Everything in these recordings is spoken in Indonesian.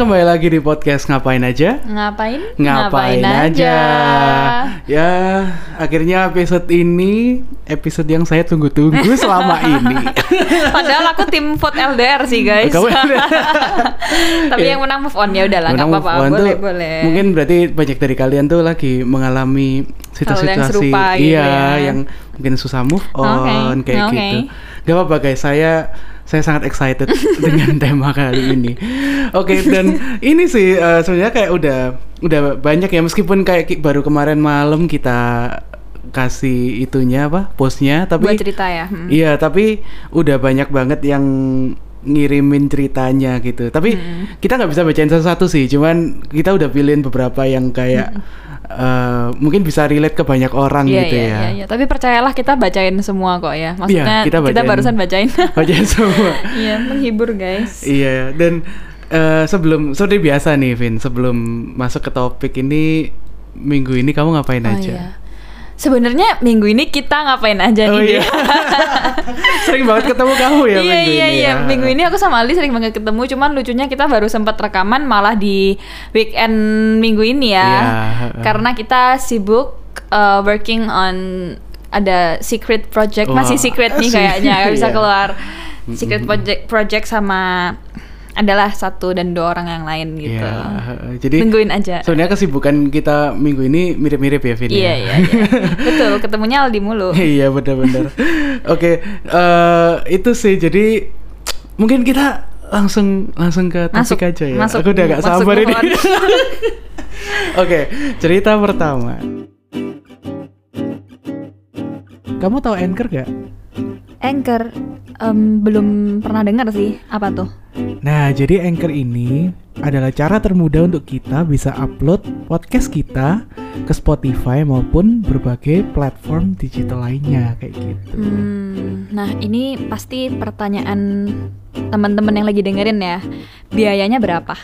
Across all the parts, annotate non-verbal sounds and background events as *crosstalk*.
Kembali lagi di podcast Ngapain Aja? Ngapain? Ngapain, aja. Ya, akhirnya episode ini episode yang saya tunggu-tunggu *laughs* selama ini. Padahal aku tim vote LDR sih guys. *laughs* Tapi Ya. yang menang move on ya udahlah nggak apa-apa. Boleh tuh boleh. Mungkin berarti banyak dari kalian tuh lagi mengalami situasi serupa gitu iya ya. yang mungkin susah move on Oke, kayak oke. gitu. Gak apa-apa guys, saya saya sangat excited *laughs* dengan tema kali ini. Oke dan ini sih eh, sebenarnya kayak udah udah banyak ya meskipun kayak baru kemarin malam kita kasih itunya apa postnya tapi Buat cerita ya. Hmm. Iya, tapi udah banyak banget yang ngirimin ceritanya gitu. Tapi kita nggak bisa bacain satu-satu sih, cuman kita udah pilihin beberapa yang kayak eh, mungkin bisa relate ke banyak orang Iya, gitu iya, ya. iya, iya. Tapi percayalah kita bacain semua kok ya. Maksudnya kita kita, bacain. barusan bacain. *laughs* Bacain semua. *laughs* Iya, menghibur guys. Iya, dan eh, sebelum seperti biasa nih, Vin, sebelum masuk ke topik ini minggu ini kamu ngapain Oh aja? iya. Sebenarnya minggu ini kita ngapain aja Oh nih? iya. *laughs* Sering banget ketemu kamu ya iya minggu iya ini. iya ya. minggu ini aku sama Ali sering banget ketemu cuman lucunya kita baru sempat rekaman malah di weekend minggu ini ya Iya, karena kita sibuk uh, working on ada secret project masih secret nih *laughs* kayaknya nggak bisa Iya. keluar secret project project sama adalah satu dan dua orang yang lain gitu Iya, jadi tungguin aja Sebenarnya kesibukan kita minggu ini mirip-mirip ya, Vin. iya ya? iya iya *laughs* betul ketemunya Aldi mulu iya benar-benar. *laughs* Oke, eh, itu sih. Jadi mungkin kita langsung langsung ke topik Masuk, aja ya. masuk, Aku udah gak masuk sabar ini. *laughs* Oke, cerita pertama. Kamu tahu Anchor gak? Anchor em, belum pernah dengar sih apa tuh Nah, jadi Anchor ini adalah cara termudah untuk kita bisa upload podcast kita ke Spotify maupun berbagai platform digital lainnya kayak gitu. Hmm, nah ini pasti pertanyaan teman-teman yang lagi dengerin ya. Biayanya berapa?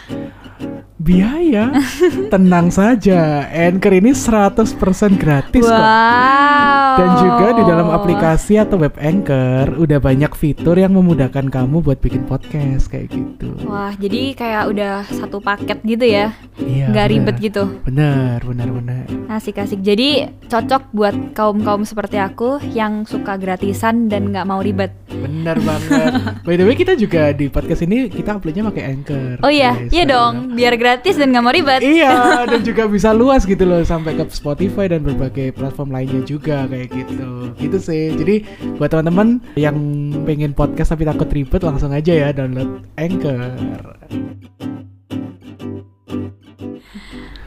Biaya? *laughs* Tenang saja, Anchor ini 100% gratis kok. wow. Dan juga di dalam aplikasi atau web Anchor udah banyak fitur yang memudahkan kamu buat bikin podcast kayak gitu. Wah, jadi kayak udah satu paket gitu ya. Iya. Nggak bener. ribet gitu. Bener, bener, bener. Asik-asik. Jadi cocok buat kaum-kaum seperti aku yang suka gratisan dan nggak mau ribet. Bener banget. By the way, kita juga di podcast ini kita uploadnya pakai Anchor. Oh iya, guys. iya dong. Biar gratis dan nggak mau ribet. Iya, *laughs* dan juga bisa luas gitu loh sampai ke Spotify dan berbagai platform lainnya juga kayak gitu. Gitu sih. Jadi buat teman-teman yang pengen podcast tapi takut ribet langsung aja ya download Anchor.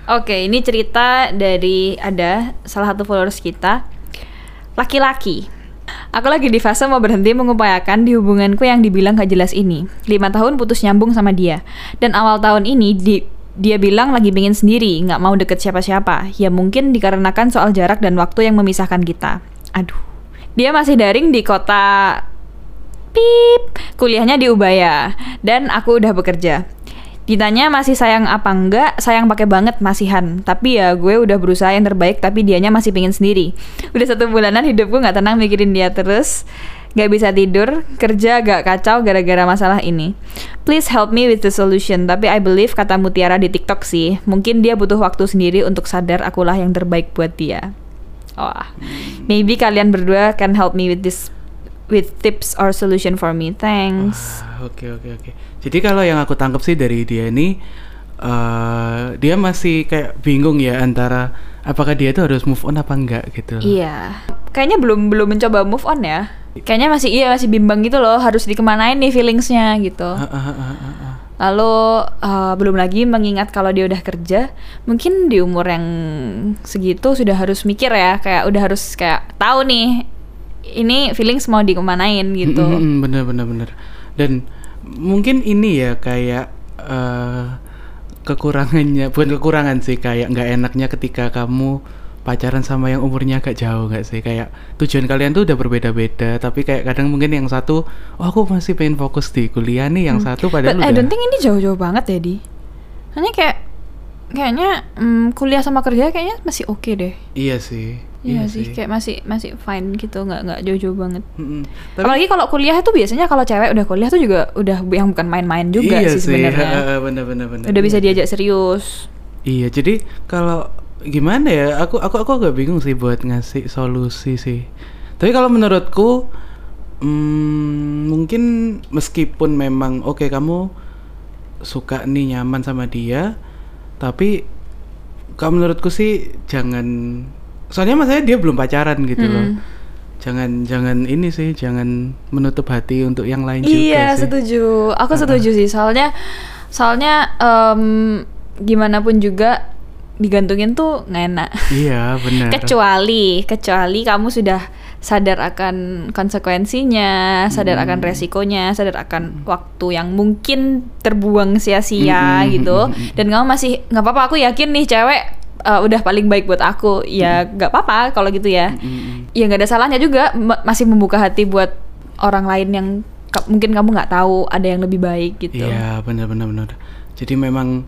Oke, ini cerita dari ada salah satu followers kita, laki-laki. Aku lagi di fase mau berhenti mengupayakan di hubunganku yang dibilang gak jelas ini. Lima tahun putus nyambung sama dia. Dan awal tahun ini di, dia bilang lagi pengen sendiri, nggak mau deket siapa-siapa. Ya mungkin dikarenakan soal jarak dan waktu yang memisahkan kita. Aduh. Dia masih daring di kota Pip, kuliahnya di Ubaya dan aku udah bekerja. Ditanya masih sayang apa enggak, sayang pakai banget masihan. Tapi ya gue udah berusaha yang terbaik tapi dianya masih pingin sendiri. Udah satu bulanan hidupku nggak tenang mikirin dia terus. Gak bisa tidur, kerja agak kacau gara-gara masalah ini. Please help me with the solution. Tapi I believe kata Mutiara di TikTok sih, mungkin dia butuh waktu sendiri untuk sadar akulah yang terbaik buat dia. Wah, maybe kalian berdua can help me with this with tips or solution for me. Thanks. Ah, Oke oke oke. Jadi kalau yang aku tangkap sih dari dia ini eh dia masih kayak bingung ya antara apakah dia itu harus move on apa enggak gitu. Iya. Kayaknya belum belum mencoba move on ya. Kayaknya masih iya masih bimbang gitu loh harus dikemanain nih feelingsnya gitu. Ah, ah, ah, ah, ah. Lalu eh, belum lagi mengingat kalau dia udah kerja, mungkin di umur yang segitu sudah harus mikir ya, kayak udah harus kayak tahu nih ini feelings mau dikemanain gitu. Mm, mm, mm, bener bener bener. Dan mungkin ini ya kayak eh kekurangannya, bukan kekurangan sih kayak nggak enaknya ketika kamu pacaran sama yang umurnya agak jauh nggak sih kayak tujuan kalian tuh udah berbeda-beda tapi kayak kadang mungkin yang satu oh aku masih pengen fokus di kuliah nih yang satu padahal Hmm. But I udah don't think ini jauh-jauh banget ya di. Hanya kayak kayaknya mm, kuliah sama kerja kayaknya masih oke deh. iya sih Iya, Iya sih, sih. kayak masih masih fine gitu, nggak nggak jauh-jauh banget. Mm-mm. Apalagi kalau kuliah itu biasanya kalau cewek udah kuliah tuh juga udah yang bukan main-main juga iya sih sebenarnya. heeh, bener-bener bener. Udah bisa Iya. diajak serius. Iya, jadi kalau gimana ya? Aku aku aku agak bingung sih buat ngasih solusi sih. Tapi kalau menurutku hmm, mungkin meskipun memang oke kamu suka nih nyaman sama dia, tapi kalau menurutku sih jangan soalnya masalahnya dia belum pacaran gitu loh. Hmm. Jangan jangan ini sih, jangan menutup hati untuk yang lain juga Iya, sih. setuju. Aku setuju sih. Soalnya soalnya em, gimana pun juga digantungin tuh nggak enak. Iya, *laughs* benar. kecuali kecuali kamu sudah sadar akan konsekuensinya, sadar Hmm. akan resikonya, sadar akan waktu yang mungkin terbuang sia-sia Mm-mm, gitu. mm-mm. Dan kamu masih nggak apa-apa. Aku yakin nih cewek uh, udah paling baik buat aku. Ya nggak apa-apa kalau gitu ya. Mm-mm. Ya nggak ada salahnya juga ma- masih membuka hati buat orang lain yang ka- mungkin kamu nggak tahu ada yang lebih baik gitu. Iya benar benar. Jadi memang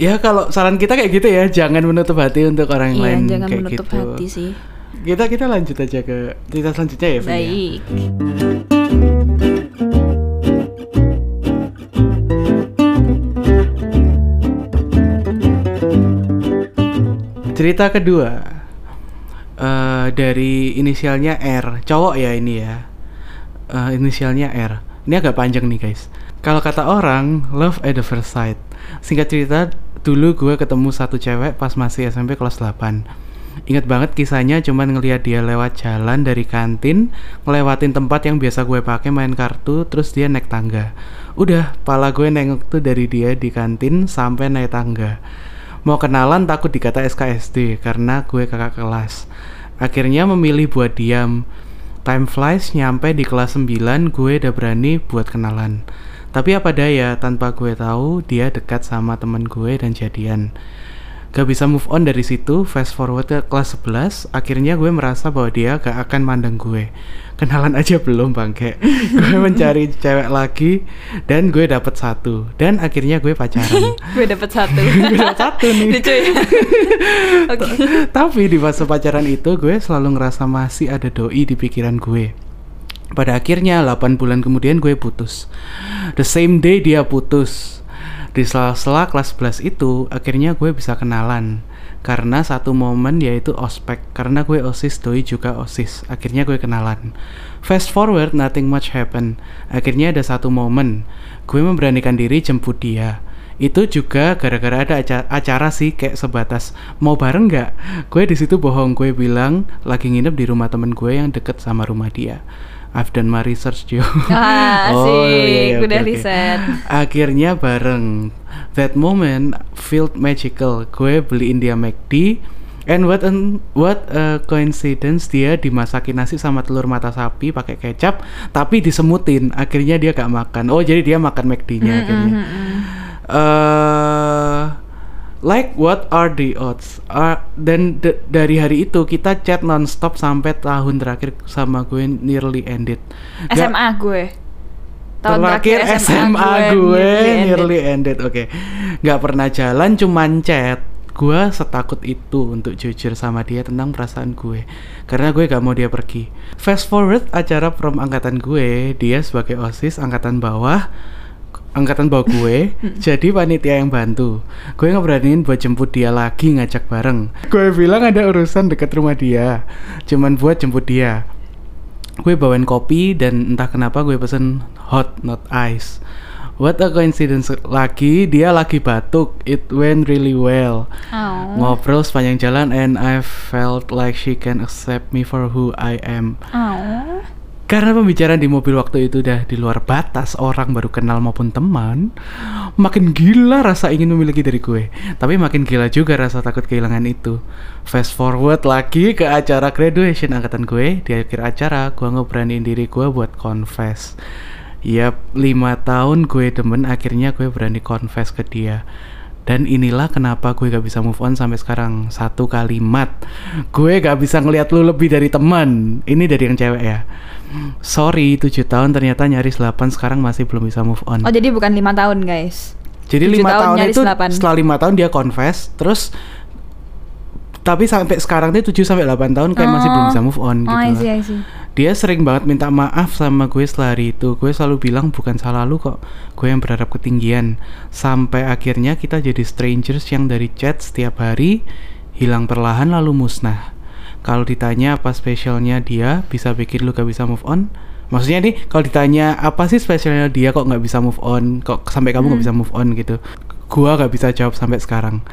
ya kalau saran kita kayak gitu ya jangan menutup hati untuk orang Iya, lain jangan kayak menutup gitu. hati sih. Kita kita lanjut aja ke cerita selanjutnya ya. Vin, ya? Cerita kedua eh dari inisialnya R, cowok ya ini ya. Eh, inisialnya R. Ini agak panjang nih guys. Kalau kata orang, love at the first sight. Singkat cerita, dulu gue ketemu satu cewek pas masih SMP kelas 8. Ingat banget kisahnya cuman ngeliat dia lewat jalan dari kantin, ngelewatin tempat yang biasa gue pakai main kartu, terus dia naik tangga. Udah, pala gue nengok tuh dari dia di kantin sampai naik tangga. Mau kenalan takut dikata SKSD karena gue kakak kelas. Akhirnya memilih buat diam. Time flies nyampe di kelas 9 gue udah berani buat kenalan. Tapi apa daya tanpa gue tahu dia dekat sama temen gue dan jadian. Gak bisa move on dari situ, fast forward ke kelas 11, akhirnya gue merasa bahwa dia gak akan mandang gue. Kenalan aja belum bangke. *laughs* gue mencari cewek lagi dan gue dapet satu. Dan akhirnya gue pacaran. *laughs* Gue dapet satu. *laughs* gue dapet satu nih. Lucu ya. Tapi di fase pacaran itu gue selalu ngerasa masih ada doi di pikiran gue. Pada akhirnya 8 bulan kemudian gue putus. The same day dia putus. Di sela-sela kelas 11 itu akhirnya gue bisa kenalan. Karena satu momen yaitu ospek. Karena gue OSIS, doi juga OSIS. Akhirnya gue kenalan. Fast forward, nothing much happen. Akhirnya ada satu momen. Gue memberanikan diri jemput dia. Itu juga gara-gara ada aca- acara sih kayak sebatas mau bareng nggak? Gue di situ bohong gue bilang lagi nginep di rumah temen gue yang deket sama rumah dia. I've done my research Jo. *laughs* Ah, Oh, asik. iya, iya, oke, Udah oke. riset. Akhirnya bareng. That moment felt magical. Gue beliin dia McD. And what an, what a coincidence dia dimasakin nasi sama telur mata sapi pakai kecap, tapi disemutin. Akhirnya dia gak makan. Oh jadi dia makan McD-nya akhirnya. eh like what are the odds? Ah, dan d- dari hari itu kita chat nonstop sampai tahun terakhir sama gue nearly ended. Gak- SMA gue. Tahun terakhir SMA, gue, nearly ended. Oke, nggak pernah jalan, cuman chat. Gue setakut itu untuk jujur sama dia tentang perasaan gue, karena gue gak mau dia pergi. Fast forward acara prom angkatan gue, dia sebagai osis angkatan bawah, angkatan bawah gue, *laughs* jadi panitia yang bantu. Gue ngeberaniin buat jemput dia lagi ngajak bareng. Gue bilang ada urusan dekat rumah dia, cuman buat jemput dia gue bawain kopi dan entah kenapa gue pesen hot not ice What a coincidence lagi dia lagi batuk it went really well Oh. ngobrol sepanjang jalan and I felt like she can accept me for who I am Oh. Karena pembicaraan di mobil waktu itu udah di luar batas orang baru kenal maupun teman makin gila rasa ingin memiliki dari gue. Tapi makin gila juga rasa takut kehilangan itu. Fast forward lagi ke acara graduation angkatan gue. Di akhir acara gue ngeberaniin diri gue buat confess. Yap, lima tahun gue demen akhirnya gue berani confess ke dia dan inilah kenapa gue gak bisa move on sampai sekarang Satu kalimat Gue gak bisa ngeliat lu lebih dari teman Ini dari yang cewek ya Sorry 7 tahun ternyata nyaris 8 Sekarang masih belum bisa move on Oh, jadi bukan lima tahun, guys. Jadi lima tahun tahun, itu delapan. setelah lima tahun dia confess Terus tapi sampai sekarang dia 7 sampai 8 tahun kayak masih Oh. belum bisa move on Oh, gitu I see, I see. Dia sering banget minta maaf sama gue setelah hari itu. Gue selalu bilang bukan salah lu kok. Gue yang berharap ketinggian. Sampai akhirnya kita jadi strangers yang dari chat setiap hari hilang perlahan lalu musnah. Kalau ditanya apa spesialnya dia bisa bikin lu gak bisa move on? Maksudnya nih kalau ditanya apa sih spesialnya dia kok nggak bisa move on? Kok sampai kamu nggak bisa move on gitu? Gua gak bisa jawab sampai sekarang.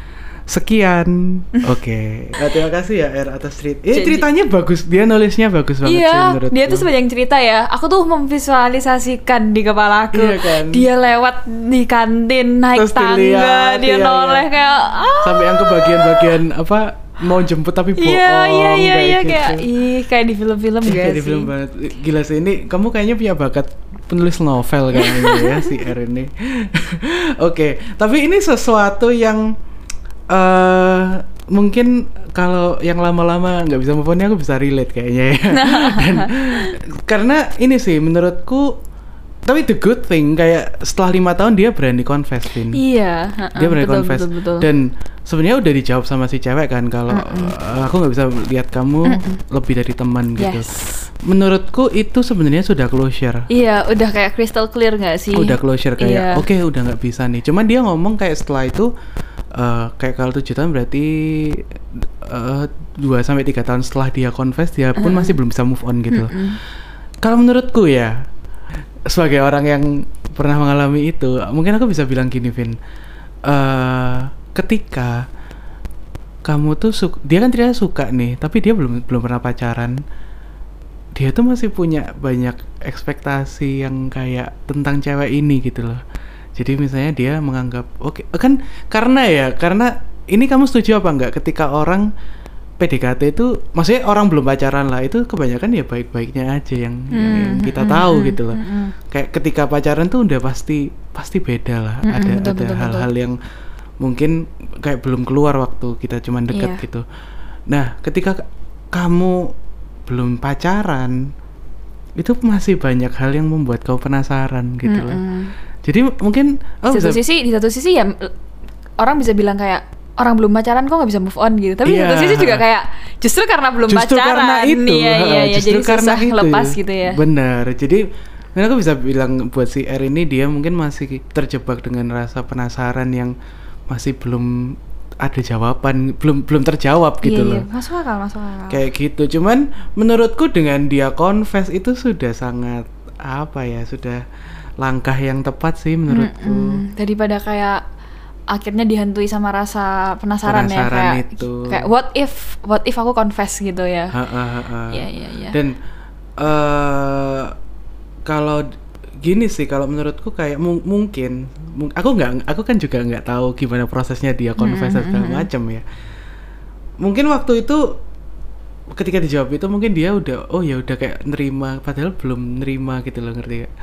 Sekian. *laughs* Oke. Eh, terima kasih ya R atas cerita. Eh, Jadi- ceritanya bagus. Dia nulisnya bagus banget sih Iya, menurutku. dia tuh sepanjang cerita ya. Aku tuh memvisualisasikan di kepala aku. Iya kan? Dia lewat di kantin naik Terus tangga, dilihat, dia iya, noleh iya. kayak ah. sampai yang ke bagian-bagian apa mau jemput tapi bohong Iya, iya, iya, kayak iya gitu. kayak ih kayak di film-film Iya, gak kayak di sih? film banget gila sih ini kamu kayaknya punya bakat penulis novel kayaknya ya si R ini *laughs* oke tapi ini sesuatu yang eh mungkin kalau yang lama-lama nggak bisa move on aku bisa relate kayaknya ya *laughs* Dan, karena ini sih menurutku tapi the good thing kayak setelah lima tahun dia berani confess Vin Iya, ha-ha, dia berani betul, confess betul, betul. dan sebenarnya udah dijawab sama si cewek kan kalau "Eh, aku nggak bisa lihat kamu lebih dari teman gitu Yes. menurutku itu sebenarnya sudah closure Iya, udah kayak crystal clear gak sih? udah closure kayak Iya. oke udah nggak bisa nih cuman dia ngomong kayak setelah itu eh, kayak kalau tujuh tahun berarti eh, dua sampai tiga tahun setelah dia confess dia pun masih belum bisa move on gitu loh. kalau menurutku ya sebagai orang yang pernah mengalami itu mungkin aku bisa bilang gini Vin. Eh ketika kamu tuh suka dia kan ternyata suka nih tapi dia belum belum pernah pacaran. Dia tuh masih punya banyak ekspektasi yang kayak tentang cewek ini gitu loh jadi misalnya dia menganggap oke kan karena ya karena ini kamu setuju apa enggak ketika orang PDKT itu maksudnya orang belum pacaran lah itu kebanyakan ya baik-baiknya aja yang, yang- yang Hmm, kita hmm, tahu hmm, gitu loh hmm, hmm. kayak ketika pacaran tuh udah pasti pasti beda lah Mm-mm, ada betul, ada hal-hal yang mungkin kayak belum keluar waktu kita cuman deket Iya. gitu nah ketika kamu belum pacaran itu masih banyak hal yang membuat kau penasaran gitu loh Mm-mm. Jadi mungkin oh di satu bisa- sisi di satu sisi ya orang bisa bilang kayak orang belum pacaran kok nggak bisa move on gitu. Tapi di Iya. satu sisi juga kayak justru karena belum justru pacaran. karena itu. Iya iya iya. justru jadi karena susah itu. lepas gitu ya. Benar. Jadi mungkin aku bisa bilang buat si R ini dia mungkin masih terjebak dengan rasa penasaran yang masih belum ada jawaban belum belum terjawab gitu iya, loh. Iya. masuk akal masuk akal. Kayak gitu. Cuman menurutku dengan dia confess itu sudah sangat apa ya sudah langkah yang tepat sih menurutku Mm-mm. daripada kayak akhirnya dihantui sama rasa penasaran, ya Penasaran kayak itu. kayak what if what if aku confess gitu ya. Iya, iya, iya. dan eh kalau gini sih kalau menurutku kayak mung- mungkin mung- aku nggak aku kan juga nggak tahu gimana prosesnya dia confess dan segala macam ya mungkin waktu itu ketika dijawab itu mungkin dia udah oh ya udah kayak nerima padahal belum nerima gitu loh ngerti gak?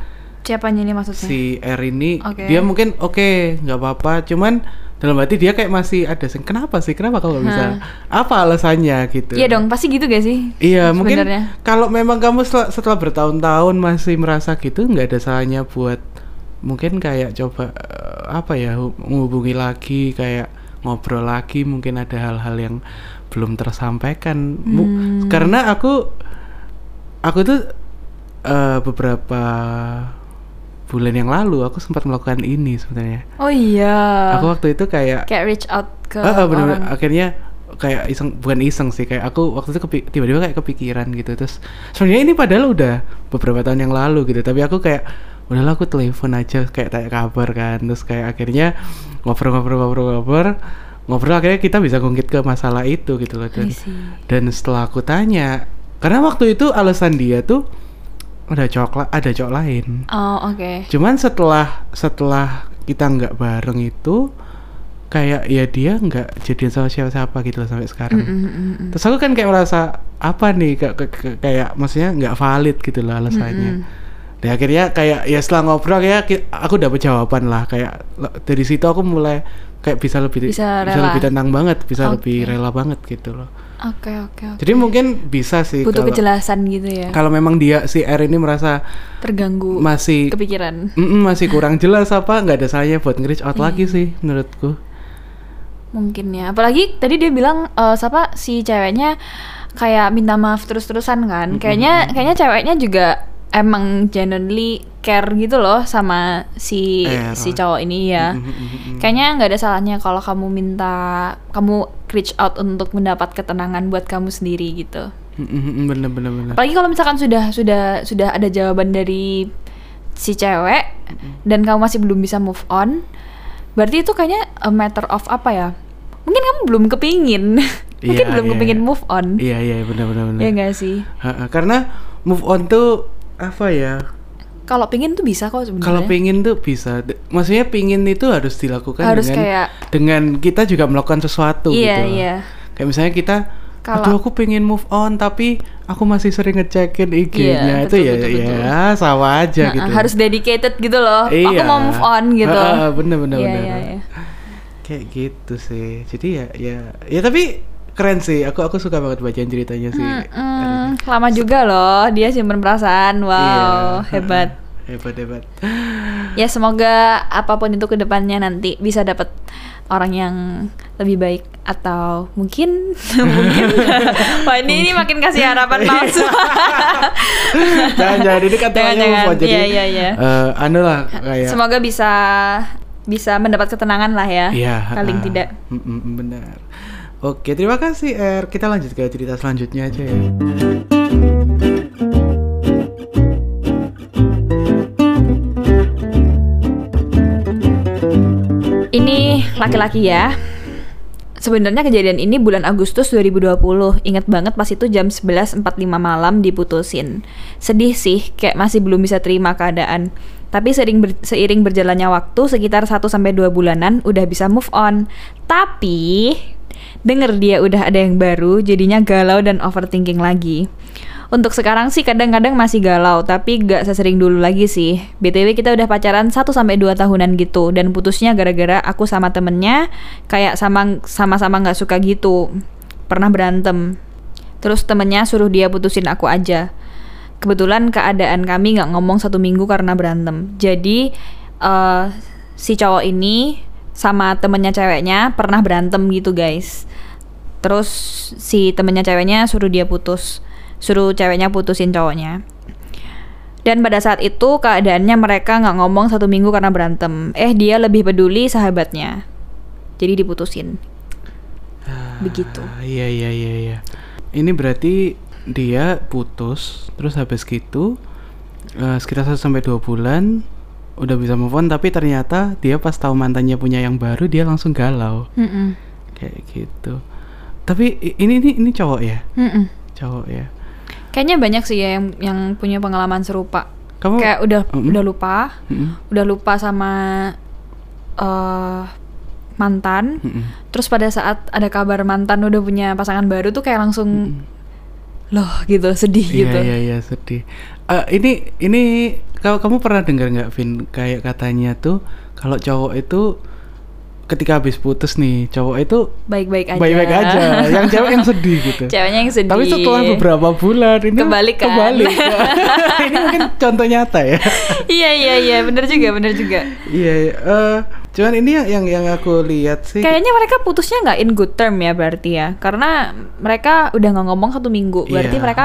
Siapanya ini maksudnya? Si R ini Oke. dia mungkin oke nggak apa-apa cuman dalam hati dia kayak masih ada sing kenapa sih kenapa kalau bisa? Apa alasannya gitu? Iya dong pasti gitu gak sih? Iya mungkin kalau memang kamu setelah, setelah bertahun-tahun masih merasa gitu nggak ada salahnya buat mungkin kayak coba eh, apa ya hu- menghubungi lagi kayak ngobrol lagi mungkin ada hal-hal yang belum tersampaikan. Hmm. karena aku aku tuh eh, beberapa bulan yang lalu aku sempat melakukan ini sebenarnya. Oh iya. Aku waktu itu kayak kayak reach out ke Ah, ah, bener-bener. orang. akhirnya kayak iseng bukan iseng sih kayak aku waktu itu tiba-tiba kayak kepikiran gitu. Terus sebenarnya ini padahal udah beberapa tahun yang lalu gitu tapi aku kayak udahlah aku telepon aja kayak tanya kabar kan. Terus kayak akhirnya ngobrol-ngobrol-ngobrol-ngobrol ngobrol akhirnya kita bisa ngungkit ke masalah itu gitu loh dan, dan setelah aku tanya karena waktu itu alasan dia tuh ada coklat ada cowok lain oh oke Cuman setelah setelah kita nggak bareng itu kayak ya dia nggak jadian sama siapa-siapa gitu loh sampai sekarang. Mm, mm, mm, mm. Terus aku kan kayak merasa apa nih kayak, kayak, kayak maksudnya nggak valid gitu loh alasannya. Dan akhirnya kayak ya setelah ngobrol ya aku dapet jawaban lah kayak dari situ aku mulai kayak bisa lebih Bisa rela. lebih tenang banget, bisa lebih Oke. rela banget gitu loh. Oke oke oke Jadi mungkin bisa sih butuh kalau kejelasan gitu ya kalau memang dia si R ini merasa terganggu masih kepikiran Mm-mm, masih kurang *laughs* jelas apa nggak ada saya buat nge-reach out lagi Iya. sih menurutku Mungkin ya. Apalagi tadi dia bilang eh, siapa si ceweknya kayak minta maaf terus-terusan kan. Kayaknya kayaknya ceweknya juga emang genuinely care gitu loh sama si si cowok ini ya. Mm, mm, mm, mm. Kayaknya nggak ada salahnya kalau kamu minta kamu reach out untuk mendapat ketenangan buat kamu sendiri gitu. Bener bener bener Apalagi kalau misalkan sudah sudah sudah ada jawaban dari si cewek dan kamu masih belum bisa move on, berarti itu kayaknya a matter of apa ya? Mungkin kamu belum kepingin, *laughs* mungkin Iya, belum iya, kepingin iya. move on, iya iya bener bener bener ya nggak sih? Ha-ha, karena move on tuh apa ya Kalau pingin tuh bisa kok sebenarnya. kalau pingin tuh bisa D- maksudnya pingin itu harus dilakukan Harus dengan kayak- dengan kita juga melakukan sesuatu Iya, gitu loh. iya. kayak misalnya kita Kalau- aduh aku pengen move on tapi aku masih sering ngecekin IG-nya Iya, itu betul, ya betul, betul. ya sama aja Nah, gitu harus dedicated gitu loh. Aku Iya. mau move on gitu. Ha-ha, bener bener Iya, bener iya, iya. kayak gitu sih jadi ya ya ya tapi keren sih aku aku suka banget bacain ceritanya sih Mm-mm, lama juga loh dia simpen perasaan. Wow, Iya, hebat. *laughs* hebat hebat Ya semoga apa pun itu ke depannya nanti bisa dapat orang yang lebih baik atau mungkin *laughs* mungkin *laughs* wah ini, ini makin kasih harapan palsu jangan jangan ini kan Jangan, jangan. on, jadi Iya, iya, iya. eh, anu lah kayak semoga bisa bisa mendapat ketenangan lah ya Iya, paling ha-ha. tidak benar. Oke, terima kasih Er. Kita lanjut ke cerita selanjutnya aja ya. Ini laki-laki ya. Sebenarnya kejadian ini bulan Agustus 2020. Ingat banget pas itu jam 11.45 malam diputusin. Sedih sih, kayak masih belum bisa terima keadaan. Tapi sering ber- seiring berjalannya waktu sekitar 1 sampai 2 bulanan udah bisa move on. Tapi denger dia udah ada yang baru, jadinya galau dan overthinking lagi. Untuk sekarang sih kadang-kadang masih galau, tapi gak sesering dulu lagi sih. BTW kita udah pacaran 1 sampai 2 tahunan gitu dan putusnya gara-gara aku sama temennya kayak sama sama-sama nggak suka gitu. Pernah berantem. Terus temennya suruh dia putusin aku aja. Kebetulan keadaan kami nggak ngomong satu minggu karena berantem. Jadi eh, si cowok ini sama temennya ceweknya pernah berantem gitu guys. Terus si temennya ceweknya suruh dia putus, suruh ceweknya putusin cowoknya. Dan pada saat itu keadaannya mereka nggak ngomong satu minggu karena berantem. Eh dia lebih peduli sahabatnya, jadi diputusin. Begitu. Ah, iya iya iya iya. Ini berarti dia putus, terus habis gitu eh, sekitar 1 sampai 2 bulan udah bisa move on tapi ternyata dia pas tahu mantannya punya yang baru dia langsung galau. Mm-mm. Kayak gitu. Tapi ini ini ini cowok ya? Mm-mm. Cowok ya. Kayaknya banyak sih ya yang yang punya pengalaman serupa. Kamu Kayak udah Mm-mm. udah lupa, Mm-mm. udah lupa sama eh mantan. Mm-mm. Terus pada saat ada kabar mantan udah punya pasangan baru tuh kayak langsung loh gitu, sedih Iya gitu. iya iya sedih. Eh, ini ini kalau kamu pernah dengar nggak Vin kayak katanya tuh kalau cowok itu ketika habis putus nih cowok itu Baik-baik aja. baik-baik aja, *laughs* yang cewek yang sedih gitu. Ceweknya yang sedih. Tapi setelah beberapa bulan ini Kebalik kan? kebalik. *laughs* *laughs* ini mungkin contoh nyata ya. iya iya iya, bener juga, bener juga. Iya, iya. Eh, cuman ini yang yang, yang aku lihat sih. Kayaknya mereka putusnya nggak in good term ya berarti ya, karena mereka udah nggak ngomong satu minggu, berarti Iya, mereka.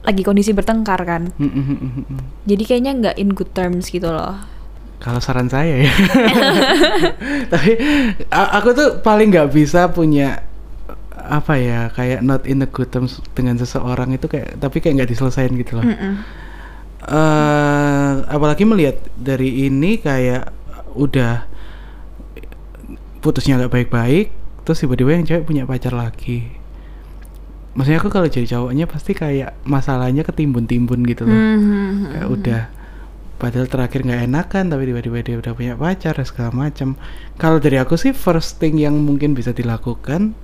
Lagi kondisi bertengkar kan. Mm, mm, mm, mm, mm. Jadi kayaknya nggak in good terms gitu loh. Kalau saran saya ya. *laughs* Tapi aku tuh paling nggak bisa punya apa ya kayak not in a good terms dengan seseorang itu kayak tapi kayak nggak diselesain gitu loh. Mm-mm. eh apalagi melihat dari ini kayak udah putusnya nggak baik-baik, terus tiba-tiba yang cewek punya pacar lagi. Maksudnya aku kalau jadi cowoknya pasti kayak masalahnya ketimbun-timbun gitu loh. Mhm. Kayak udah padahal terakhir nggak enakan tapi tiba-tiba dia udah punya pacar dan segala macam. Kalau dari aku sih first thing yang mungkin bisa dilakukan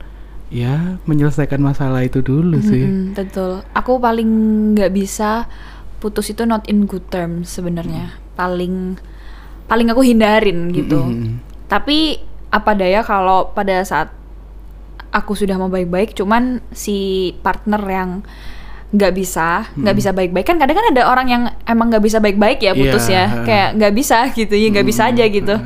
ya menyelesaikan masalah itu dulu sih. Mm-mm, betul. Aku paling nggak bisa putus itu not in good terms sebenarnya. Paling paling aku hindarin gitu. Mm-mm. Tapi apa daya kalau pada saat aku sudah mau baik-baik, cuman si partner yang nggak bisa, nggak Mm. bisa baik-baik kan kadang kan ada orang yang emang nggak bisa baik-baik ya putus Iya, ya, kayak nggak bisa gitu ya nggak bisa Mm, aja gitu. uh.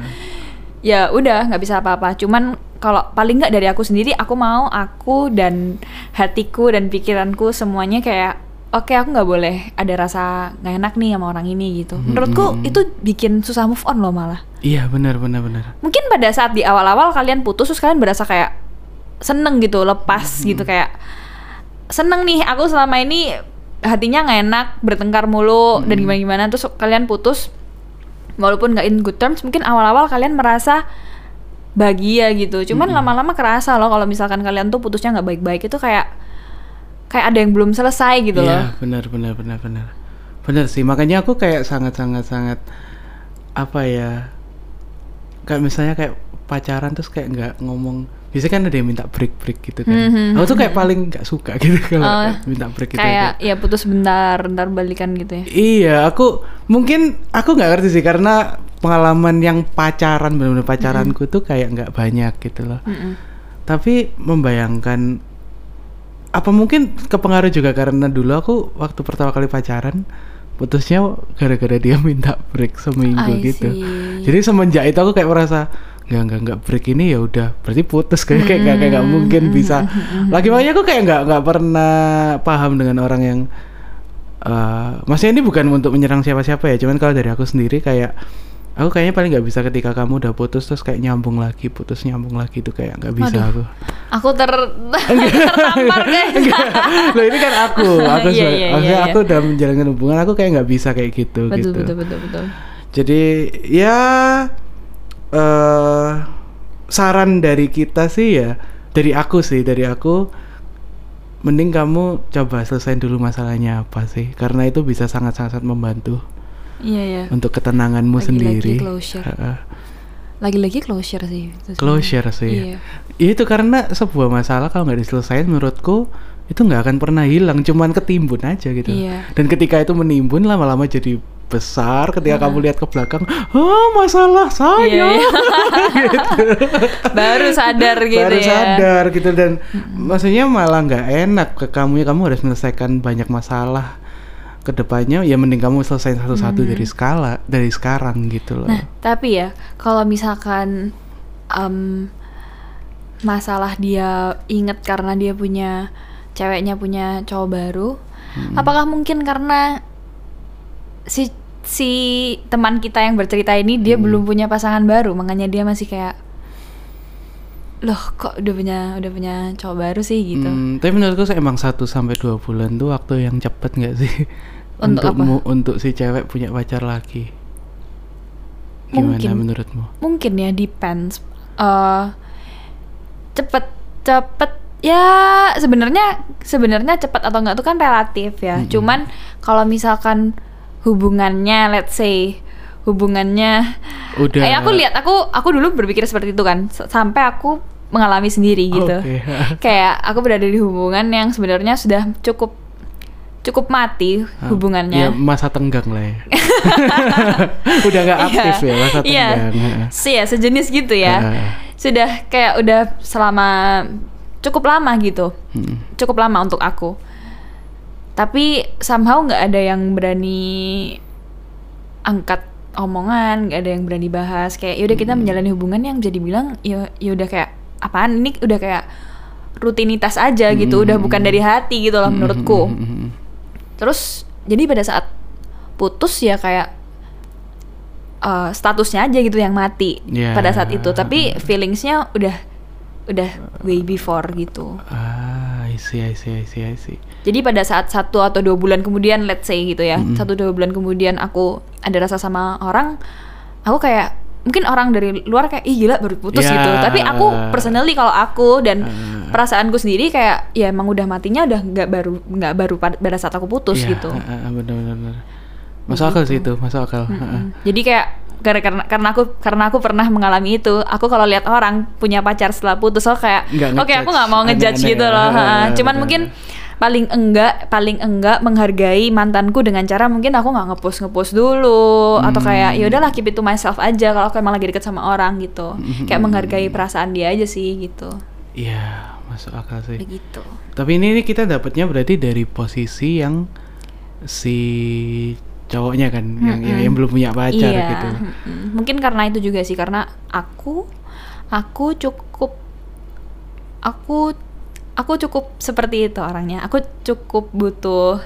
Ya udah nggak bisa apa-apa. Cuman kalau paling nggak dari aku sendiri aku mau aku dan hatiku dan pikiranku semuanya kayak oke aku nggak boleh ada rasa nggak enak nih sama orang ini gitu menurutku Hmm. itu bikin susah move on loh malah Iya benar benar benar. mungkin pada saat di awal-awal kalian putus terus kalian berasa kayak seneng gitu lepas gitu kayak seneng nih aku selama ini hatinya nggak enak bertengkar mulu dan gimana gimana terus kalian putus walaupun nggak in good terms mungkin awal-awal kalian merasa bahagia gitu. Cuman lama-lama kerasa loh kalau misalkan kalian tuh putusnya nggak baik-baik itu kayak kayak ada yang belum selesai gitu loh. Iya benar benar benar benar. Benar sih makanya aku kayak sangat sangat sangat apa ya kayak misalnya kayak pacaran terus kayak nggak ngomong biasanya kan ada yang minta break break gitu kan Mhm, aku tuh kayak paling nggak suka gitu *laughs* kalau Oh, minta break gitu kayak ya putus bentar ntar balikan gitu ya Iya, aku mungkin aku nggak ngerti sih karena pengalaman yang pacaran benar-benar pacaranku tuh kayak nggak banyak gitu loh. Mm-mm. Tapi membayangkan apa mungkin kepengaruh juga karena dulu aku waktu pertama kali pacaran putusnya gara-gara dia *laughs* minta break seminggu I gitu. Jadi semenjak itu aku kayak merasa nggak nggak nggak break ini ya udah. Berarti putus kayak kayak nggak kayak nggak mungkin bisa. *laughs* Lagi makanya aku kayak nggak nggak pernah paham dengan orang yang eh maksudnya ini bukan untuk menyerang siapa-siapa ya, cuman kalau dari aku sendiri kayak aku kayaknya paling nggak bisa ketika kamu udah putus terus kayak nyambung lagi, putus nyambung lagi itu kayak nggak bisa Waduh. aku. aku ter *laughs* tertampar guys *laughs* Loh ini kan aku, aku sebagai- iya, maksudnya iya, aku dalam menjalankan hubungan aku kayak nggak bisa kayak gitu betul gitu. betul betul betul. Jadi ya eh saran dari kita sih ya, dari aku sih, dari aku mending kamu coba selesaiin dulu masalahnya apa sih, karena itu bisa sangat-sangat membantu iya ya untuk ketenanganmu Lagi-lagi sendiri. closure. Heeh. lagi-lagi closure sih itu closure sih. iya Ya itu karena sebuah masalah kalau nggak diselesaikan menurutku itu nggak akan pernah hilang, cuman ketimbun aja gitu. Iya. Dan ketika itu menimbun lama-lama jadi besar, ketika kamu lihat ke belakang, oh masalah saya. Iya, iya. *laughs* baru sadar gitu Baru ya sadar gitu dan maksudnya malah nggak enak ke kamu ya kamu harus menyelesaikan banyak masalah ke depannya ya mending kamu selesai satu-satu dari skala dari sekarang gitu loh. Nah, tapi ya, kalau misalkan em, masalah dia inget karena dia punya ceweknya punya cowok baru, apakah mungkin karena si si teman kita yang bercerita ini dia belum punya pasangan baru, makanya dia masih kayak loh kok udah punya udah punya cowok baru sih gitu. Hmm, tapi menurutku sih emang 1 sampai dua bulan tuh waktu yang cepet nggak sih? Untuk apa? mu- untuk si cewek punya pacar lagi. Gimana Mungkin. menurutmu? mungkin ya depends eh cepet cepet ya sebenarnya sebenarnya cepat atau enggak itu kan relatif ya cuman kalau misalkan hubungannya let's say hubungannya Udah. eh aku lihat aku aku dulu berpikir seperti itu kan S- sampai aku mengalami sendiri gitu *laughs* kayak aku berada di hubungan yang sebenarnya sudah cukup cukup mati Ya hubungannya masa tenggang lah ya. *laughs* Udah nggak aktif Iya. ya masa Iya. tenggang. heeh. sih ya sejenis gitu ya Heeh. sudah kayak udah selama cukup lama gitu. Hmm. cukup lama untuk aku. Tapi somehow nggak ada yang berani angkat omongan nggak ada yang berani bahas. Kayak yaudah kita Hmm. menjalani hubungan yang jadi bilang ya yaudah kayak apaan? Ini udah kayak rutinitas aja gitu udah bukan dari hati gitu loh menurutku. Hmm, hmm, hmm. terus jadi pada saat putus ya kayak eh, statusnya aja gitu yang mati Ya. pada saat itu. Tapi feelingsnya udah udah way before gitu Ah, I see, I see, I see, I see. jadi pada saat satu atau dua bulan kemudian let's say gitu ya Mm-mm. satu dua bulan kemudian aku ada rasa sama orang aku kayak mungkin orang dari luar kayak ih gila baru putus Ya. gitu tapi aku personally kalau aku dan Ah. perasaanku sendiri kayak ya emang udah matinya udah nggak baru nggak baru pad- pada saat aku putus Iya, gitu heeh, bener bener bener. Masuk akal sih itu, masuk akal. Mm. Jadi kayak karena karena karena aku karena aku pernah mengalami itu, aku kalau lihat orang punya pacar setelah putus, aku kayak oke aku nggak mau ngejudge. gitu ya. loh. ha. Cuman benar, mungkin paling enggak paling enggak menghargai mantanku dengan cara mungkin aku nggak ngepost ngepost dulu atau kayak Hmm. ya udahlah keep it to myself aja kalau aku emang lagi deket sama orang gitu. Hmm. Kayak menghargai perasaan dia aja sih gitu. Iya, masuk akal sih. Begitu. Tapi ini, ini kita dapatnya berarti dari posisi yang si cowoknya kan, yang, yang yang belum punya pacar iya. gitu. mm-mm. Mungkin karena itu juga sih karena aku aku cukup aku aku cukup seperti itu orangnya. Aku cukup butuh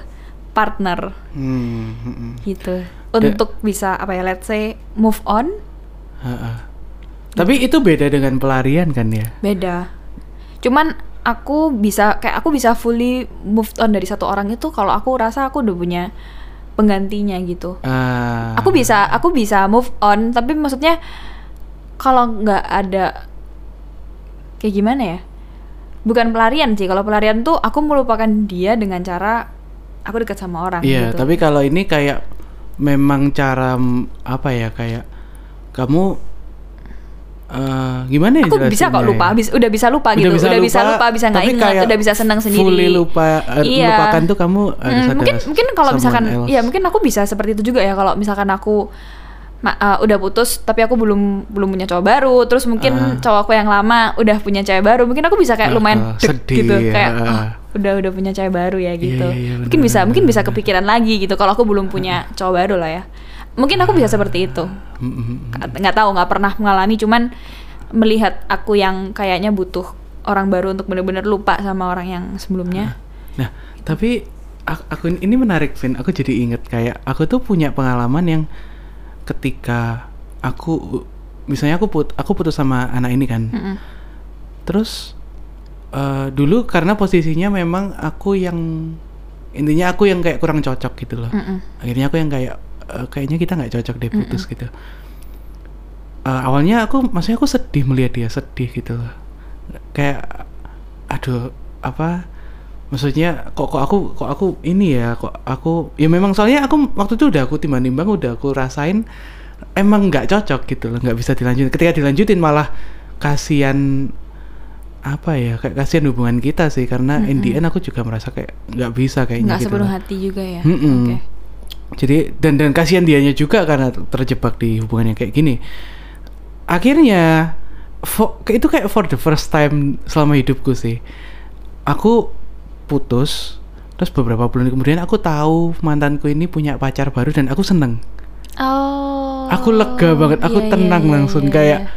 partner Hmm, hmm, hmm. gitu untuk bisa apa ya let's say move on Ha-ha. Tapi itu beda dengan pelarian kan ya? beda. Cuman aku bisa kayak aku bisa fully move on dari satu orang itu kalau aku rasa aku udah punya penggantinya gitu. Ah. Aku bisa aku bisa move on tapi maksudnya kalau nggak ada kayak gimana ya? Bukan pelarian sih. Kalau pelarian tuh aku melupakan dia dengan cara aku dekat sama orang Iya, gitu. tapi kalau ini kayak memang cara apa ya kayak kamu eh gimana ya aku bisa kok lupa, ya? bis, udah bisa lupa gitu, udah bisa lupa, bisa nggak ingat, udah bisa senang sendiri. Fully lupa, eh, Iya. melupakan tuh kamu harus Hmm, ada mungkin mungkin kalau misalkan else. ya mungkin aku bisa seperti itu juga ya kalau misalkan aku uh, udah putus tapi aku belum belum punya cowok baru terus mungkin Ah. cowok aku yang lama udah punya cewek baru mungkin aku bisa kayak Ah, lumayan dek sedih, gitu ya. kayak "Oh, udah udah punya cewek baru ya gitu iya, iya, mungkin bisa benar, mungkin bisa kepikiran lagi gitu kalau aku belum punya cowok baru lah ya mungkin aku bisa seperti itu Mm, mm, mm. nggak tahu nggak pernah mengalami cuman melihat aku yang kayaknya butuh orang baru untuk bener-bener lupa sama orang yang sebelumnya Nah, tapi ak- aku ini menarik, Vin. Aku jadi inget kayak aku tuh punya pengalaman yang ketika aku misalnya aku put aku putus sama anak ini kan. Mm-mm. Terus eh, dulu karena posisinya memang aku yang intinya aku yang kayak kurang cocok gitu loh. Mm-mm. Akhirnya aku yang kayak eh, kayaknya kita nggak cocok deh putus gitu. Eh, awalnya aku maksudnya aku sedih melihat dia sedih gitu loh. Kayak aduh apa maksudnya kok kok aku kok aku ini ya kok aku ya memang soalnya aku waktu itu udah aku timbang-timbang udah aku rasain emang nggak cocok gitu loh nggak bisa dilanjutin ketika dilanjutin malah kasihan apa ya kayak kasihan hubungan kita sih karena in the end aku juga merasa kayak nggak bisa kayaknya nggak gitu sepenuh loh. hati juga ya Mm-mm. oke jadi dan dan kasihan dianya juga karena terjebak di hubungan yang kayak gini. Akhirnya fo- ke- itu kayak for the first time selama hidupku sih. Aku putus terus beberapa bulan kemudian aku tahu mantanku ini punya pacar baru dan aku seneng. Oh aku lega banget aku iya, iya, tenang iya, langsung iya, kayak iya.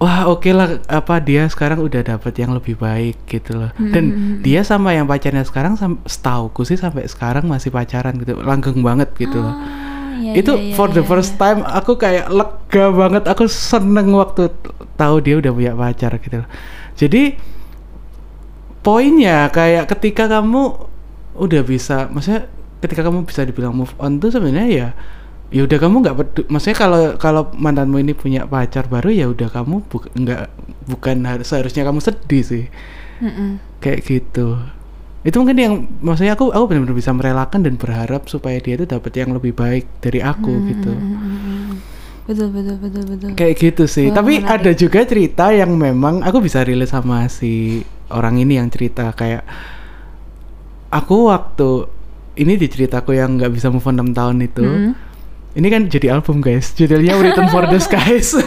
Wah oke lah apa dia sekarang udah dapet yang lebih baik gitu loh dan Mm-mm. dia sama yang pacarnya sekarang sam- setauku sih sampai sekarang masih pacaran gitu langgeng banget gitu loh Ah, iya, itu iya, iya, for the iya, first iya. time aku kayak lega banget aku seneng waktu tahu dia udah punya pacar gitu loh. jadi poinnya kayak ketika kamu udah bisa maksudnya ketika kamu bisa dibilang move on tuh sebenarnya ya ya udah kamu nggak pedu- maksudnya kalau kalau mantanmu ini punya pacar baru ya udah kamu bu- nggak bukan harus seharusnya kamu sedih sih Mm-mm. kayak gitu itu mungkin yang maksudnya aku aku benar-benar bisa merelakan dan berharap supaya dia itu dapat yang lebih baik dari aku gitu Mm-mm. betul betul betul betul kayak gitu sih Wah, tapi menarik. ada juga cerita yang memang aku bisa relate sama si orang ini yang cerita kayak aku waktu ini di ceritaku yang nggak bisa move on 6 tahun itu Mm. Ini kan jadi album guys judulnya Written *laughs* for the Skies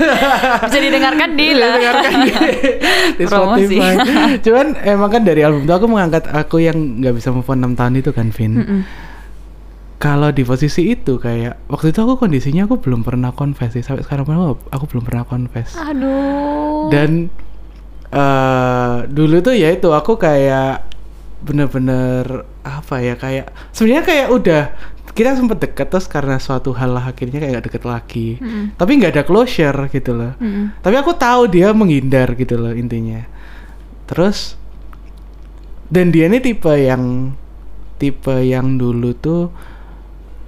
bisa didengarkan di lah Dengarkan di, *laughs* di Promosi. Spotify. *laughs* Cuman emang kan dari album itu aku mengangkat aku yang nggak bisa move on 6 tahun itu kan, Vin. Mm-mm. Kalau di posisi itu kayak waktu itu aku kondisinya aku belum pernah confess sih sampai sekarang pun aku, aku belum pernah confess. aduh Dan eh dulu tuh ya itu aku kayak bener-bener apa ya kayak sebenarnya kayak udah kita sempet deket terus karena suatu hal lah akhirnya kayak gak deket lagi. Mm-mm. Tapi nggak ada closure gitu loh. Mm-mm. Tapi aku tahu dia menghindar gitu loh intinya. Terus dan dia ini tipe yang tipe yang dulu tuh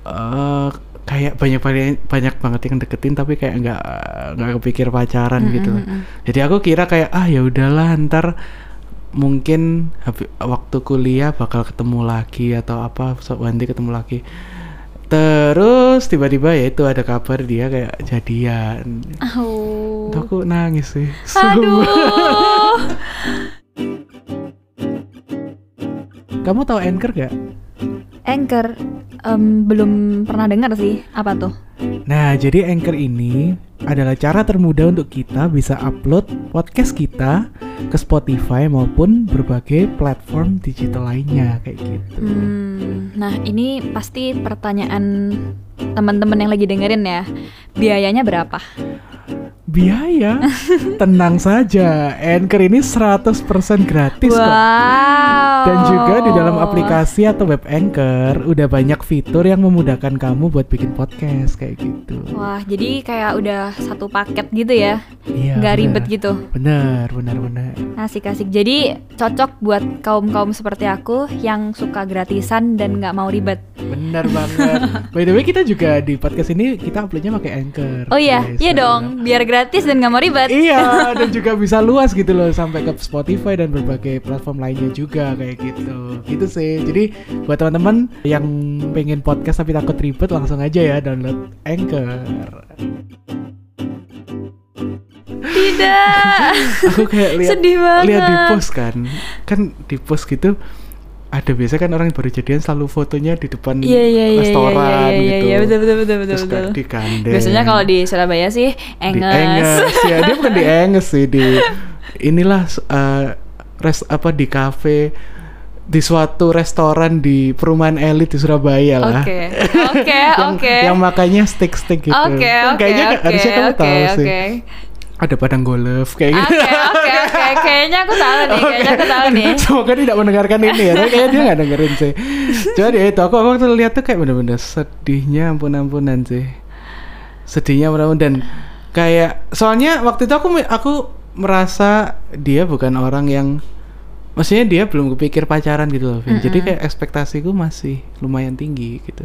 eh kayak banyak banyak banyak banget yang deketin tapi kayak nggak nggak kepikir pacaran gitu loh. Jadi aku kira kayak ah ya udahlah ntar mungkin waktu kuliah bakal ketemu lagi atau apa so- nanti ketemu lagi. Terus tiba-tiba ya itu ada kabar dia kayak jadian. Au. Itu aku nangis sih. Aduh *laughs* Kamu tahu Anchor gak? Anchor em, belum pernah dengar sih apa tuh Nah, jadi Anchor ini adalah cara termudah untuk kita bisa upload podcast kita ke Spotify maupun berbagai platform digital lainnya kayak gitu. Hmm, nah ini pasti pertanyaan teman-teman yang lagi dengerin ya biayanya berapa biaya. *laughs* Tenang saja, Anchor ini 100% gratis kok. wow. Dan juga di dalam aplikasi atau web Anchor udah banyak fitur yang memudahkan kamu buat bikin podcast kayak gitu. Wah, jadi kayak udah satu paket gitu ya. Iya. Nggak benar. ribet gitu. Benar, benar, benar. Asik-asik. Jadi cocok buat kaum-kaum seperti aku yang suka gratisan dan nggak mau ribet. Benar banget. *laughs* By the way, kita juga di podcast ini kita uploadnya pakai Anchor. Oh iya, guys. iya dong. Biar gratis dan nggak mau ribet. Iya, *laughs* dan juga bisa luas gitu loh sampai ke Spotify dan berbagai platform lainnya juga kayak gitu. Gitu sih. Jadi buat teman-teman yang pengen podcast tapi takut ribet langsung aja ya download Anchor. Tidak. *laughs* Aku kayak lihat Sedih banget. lihat di post kan. Kan di post gitu ada biasa kan orang yang baru jadian selalu fotonya di depan Iya iya iya restoran iya iya iya gitu. iya betul betul betul betul Terus betul. di gandeng. Biasanya kalau di Surabaya sih di enges. Enges ya dia bukan di *laughs* Enges sih di inilah uh, res apa di kafe di suatu restoran di perumahan elit di Surabaya lah. Oke. Oke, *laughs* Yang- oke. Yang makanya stick-stick gitu. Oke, Kan oke, Kayaknya oke, harusnya kamu oke, tahu sih. oke. Ada padang golf kayak gitu. Oke, oke, oke. *laughs* Kayaknya aku tahu nih, kayaknya aku tahu nih. Semoga tidak mendengarkan ini ya. Tapi kayaknya dia nggak dengerin sih. Cuma ya itu aku waktu lihat tuh kayak bener-bener sedihnya ampun-ampunan sih. Sedihnya ampun-ampunan dan kayak soalnya waktu itu aku aku merasa dia bukan orang yang maksudnya dia belum kepikir pacaran gitu loh, Vin. Jadi kayak ekspektasiku masih lumayan tinggi gitu.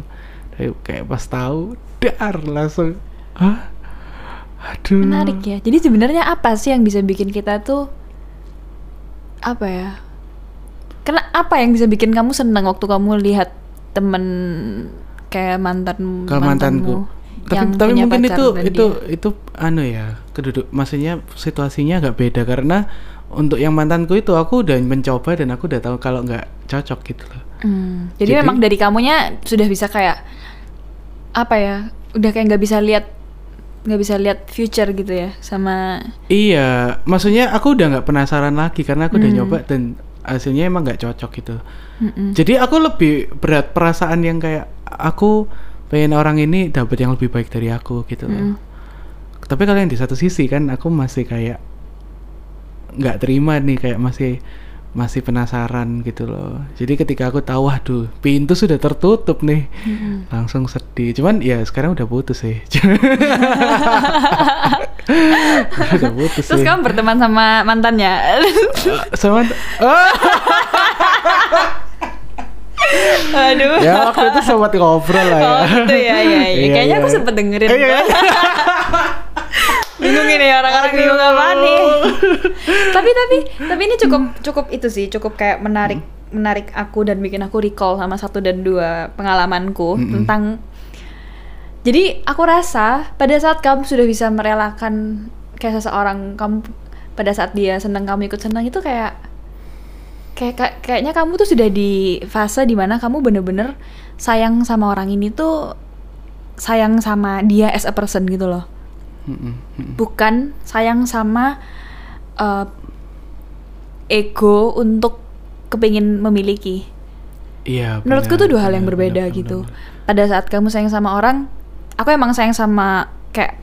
Kayak, kayak pas tahu dar langsung hah aduh Menarik ya. Jadi sebenarnya apa sih yang bisa bikin kita tuh apa ya? Kena apa yang bisa bikin kamu senang waktu kamu lihat temen kayak mantan ke mantanku. Tapi tapi mungkin itu itu dia- itu anu ya, keduduk maksudnya situasinya agak beda karena untuk yang mantanku itu aku udah mencoba dan aku udah tahu kalau nggak cocok gitu loh. Hmm, jadi, Jadi- memang dari kamunya sudah bisa kayak apa ya? Udah kayak nggak bisa lihat nggak bisa lihat future gitu ya sama Iya, maksudnya aku udah nggak penasaran lagi karena aku udah Hmm. nyoba dan hasilnya emang nggak cocok gitu. Mm-mm. Jadi aku lebih berat perasaan yang kayak aku pengen orang ini dapat yang lebih baik dari aku gitu loh. Mm. Tapi kalau yang di satu sisi kan aku masih kayak nggak terima nih kayak masih masih penasaran gitu loh. Jadi ketika aku tahu waduh pintu sudah tertutup nih, Mm-mm. langsung sedih. Cuman ya sekarang udah putus sih. *laughs* udah putus Terus sih. kamu berteman sama mantannya? sama oh, *laughs* Aduh. ya waktu itu sempat ngobrol lah ya. Oh gitu ya, ya, ya. Iya, Kayaknya iya. aku sempet dengerin. Iya, iya. *laughs* bingung ini orang-orang bingung apa nih. *laughs* tapi tapi tapi ini cukup cukup itu sih, cukup kayak menarik menarik aku dan bikin aku recall sama satu dan dua pengalamanku Mm-mm. tentang jadi aku rasa pada saat kamu sudah bisa merelakan kayak seseorang kamu pada saat dia senang kamu ikut senang itu kayak kayak kayak- kayaknya kamu tuh sudah di fase di mana kamu bener-bener sayang sama orang ini tuh sayang sama dia as a person gitu loh Mm-mm, mm-mm. bukan sayang sama uh, ego untuk kepingin memiliki. Iya. menurutku tuh dua hal yang berbeda benar, gitu. benar, pada saat kamu sayang sama orang aku emang sayang sama kayak